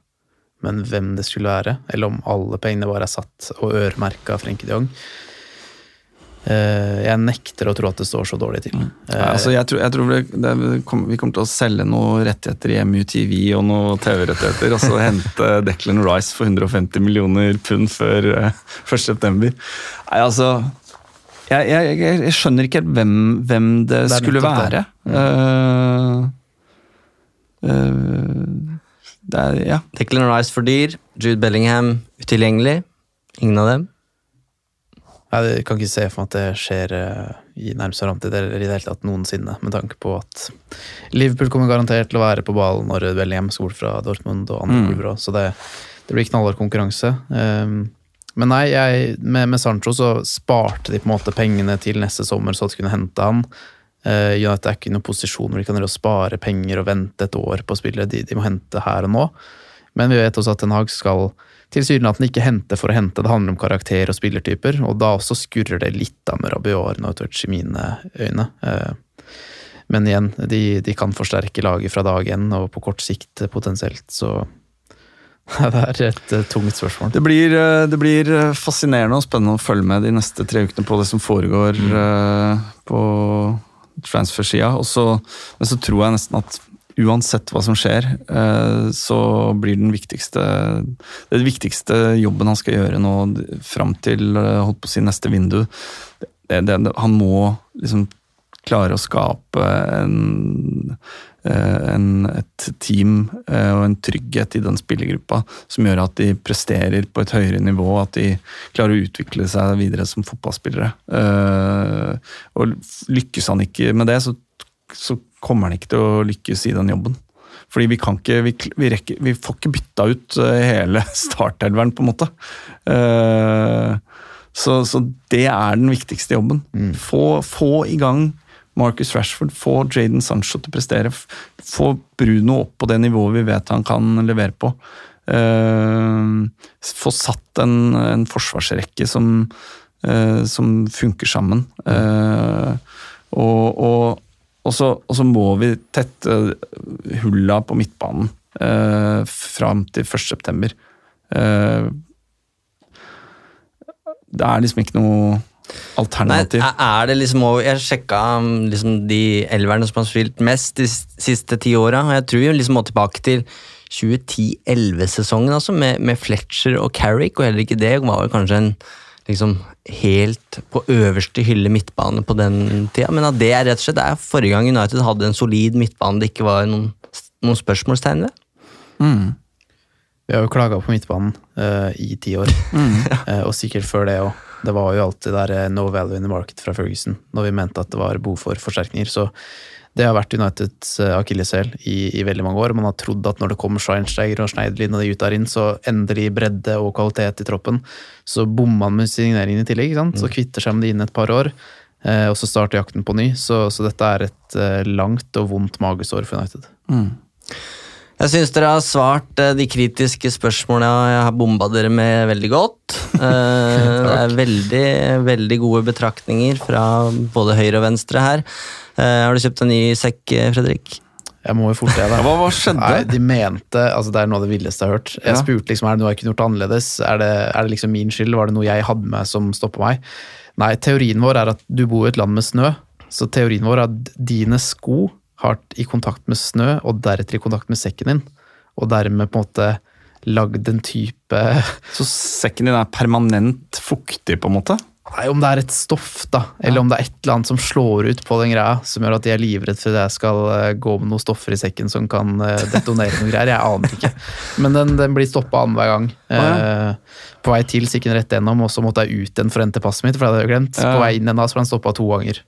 Speaker 2: Men hvem det skulle være, eller om alle pengene bare er satt og øremerka Frenkie de Jong eh, Jeg nekter å tro at det står så dårlig til.
Speaker 3: Ja, altså jeg tror, jeg tror det, det, vi kommer til å selge noen rettigheter i MUTV og noen TV-rettigheter, og så hente [laughs] Declan Rice for 150 millioner pund før eh, 1. september. Nei, altså jeg, jeg, jeg, jeg skjønner ikke helt hvem, hvem det,
Speaker 2: Det
Speaker 3: skulle være.
Speaker 2: det.
Speaker 3: Uh, uh, det er, ja.
Speaker 1: Declan Rice for dyr, Jude Bellingham utilgjengelig. Ingen av dem.
Speaker 2: Jeg kan ikke se for meg at det skjer eh, i nærmeste framtid, eller i det hele tatt noensinne, med tanke på at Liverpool kommer garantert til å være på ballen når Bellingham skal bort fra Dortmund og andre
Speaker 3: Mm.
Speaker 2: klubber også, så det, det blir knallhard konkurranse. Um, men nei, jeg, med, med Sancho så sparte de på en måte pengene til neste sommer så at de kunne hente han. Uh, United er ikke i noen posisjon hvor de kan spare penger og vente et år på spillere. De, de må hente her og nå. Men vi vet også at Ten Hag skal tilsynelatende ikke hente for å hente. Det handler om karakter og spillertyper, og da også skurrer det litt av med Rabiot Arnautovic i mine øyne. Uh, Men igjen, de, de kan forsterke laget fra dag én, og på kort sikt eh, potensielt, så [laughs] det er et uh, tungt spørsmål.
Speaker 3: Det blir, uh, det blir eh, fascinerende og spennende å følge med de neste tre ukene på det som foregår uh, på transfer-sida. Men så tror jeg nesten at uansett hva som skjer, så blir den viktigste Det viktigste jobben han skal gjøre nå fram til holdt på å si neste vindu, det, det, han må liksom klare å skape en, en, et team eh, og en trygghet i den spillergruppa som gjør at de presterer på et høyere nivå, at de klarer å utvikle seg videre som fotballspillere. Eh, Og lykkes han ikke med det, så, så kommer han ikke til å lykkes i den jobben. Fordi vi kan ikke, vi, vi, rekker, vi får ikke bytta ut eh, hele [laughs] startelveren, på en måte. Eh, så, så det er den viktigste jobben. Få, få i gang Marcus Rashford, få Jaden Sancho til å prestere. Få Bruno opp på det nivået vi vet han kan levere på. Uh, få satt en, en forsvarsrekke som, uh, som funker sammen. Uh, og, og, og, så, og så må vi tette hulla på midtbanen uh, fram til 1. september. Eh, det er liksom ikke noe alternativ.
Speaker 1: Nei, er det liksom over Jeg sjekka um, liksom de elverne som har spilt mest de siste ti åra, og jeg tror vi liksom må tilbake til 2010-11-sesongen, altså, med, med Fletcher og Carrick, og heller ikke det var jo kanskje en liksom helt på øverste hylle midtbane på den tida, men at det er rett og slett det er forrige gang United hadde en solid midtbane det ikke var noen, noen spørsmålstegn ved.
Speaker 3: Mm.
Speaker 2: Vi har jo klaga på midtbanen uh, i ti år, [laughs] Eh, og sikkert før det òg. Det var jo alltid der eh, no value in the market fra Ferguson, når vi mente at det var behov for forsterkninger. Så det har vært Uniteds uh, akilleshæl i, i veldig mange år. Man har trodd at når det kommer Scheinsteiger og Schneiderlin og de ut der inn, så endelig bredde og kvalitet i troppen. Så bommer man med signeringene i tillegg, sant? så kvitter seg med de inn et par år. eh, og så starter jakten på ny. Så, så dette er et eh, langt og vondt magesår for United.
Speaker 1: Jeg syns dere har svart eh, de kritiske spørsmålene jeg har bomba dere med veldig godt. [laughs] Eh, det er veldig, veldig gode betraktninger fra både høyre og venstre her. Eh, har du kjøpt en ny sekk, Fredrik?
Speaker 2: Jeg må jo fort det, da. [laughs]
Speaker 3: Hva, hva skjedde?
Speaker 2: Nei, de mente, altså Det er noe av det villeste jeg har hørt. Jeg spurte liksom, er det noe jeg kunne gjort annerledes. Er det, er det liksom min skyld? Var det noe jeg hadde med som stoppa meg? Nei, teorien vår er at du bor i et land med snø. Så teorien vår er at dine sko har vært i kontakt med snø, og deretter i kontakt med sekken din. Og dermed på en måte lagd en type [laughs]
Speaker 3: Så sekken din er permanent fuktig, på en måte?
Speaker 2: Nei, om det er et stoff, da, eller om det er et eller annet som slår ut på den greia, som gjør at de er livredd for at jeg skal eh, gå med noen stoffer i sekken som kan eh, detonere noen greier. Jeg aner ikke. Men den, den blir stoppa annenhver gang. Eh, På vei til så gikk den rett gjennom, og så måtte jeg ut igjen for å hente passet mitt, for det hadde jeg glemt.
Speaker 3: Ja.
Speaker 2: På vei inn igjen da, så ble den stoppa to ganger.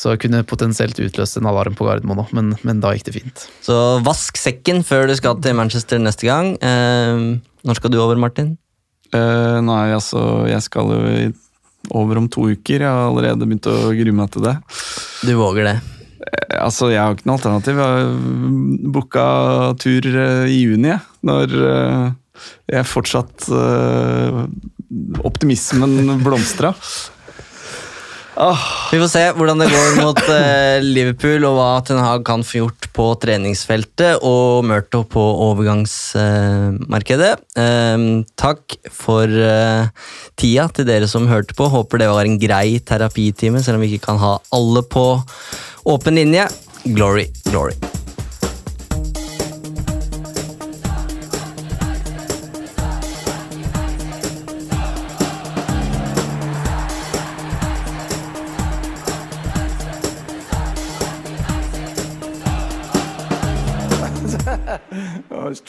Speaker 2: Så jeg kunne potensielt utløst en alarm på Gardermoen òg, men, men da gikk det fint.
Speaker 1: Så vask sekken før du skal til Manchester neste gang. Eh, når skal du over, Martin?
Speaker 3: Eh, nei, altså, jeg skal jo over om to uker. Jeg har allerede begynt å grue meg til det.
Speaker 1: Du våger det.
Speaker 3: Eh, altså, Jeg har ikke noe alternativ. Jeg har booka tur eh, i juni, jeg. Når eh, jeg fortsatt eh, Optimismen blomstra.
Speaker 1: Vi får se hvordan det går mot [laughs] eh, Liverpool, og hva Ten Hag kan få gjort på treningsfeltet, og Murto på overgangsmarkedet. Eh, takk for eh, tida til dere som hørte på. Håper det var en grei terapitime, selv om vi ikke kan ha alle på åpen linje. Glory, glory.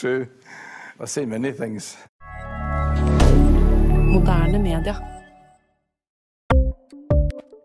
Speaker 4: True. I've seen many things.
Speaker 5: Moderne media.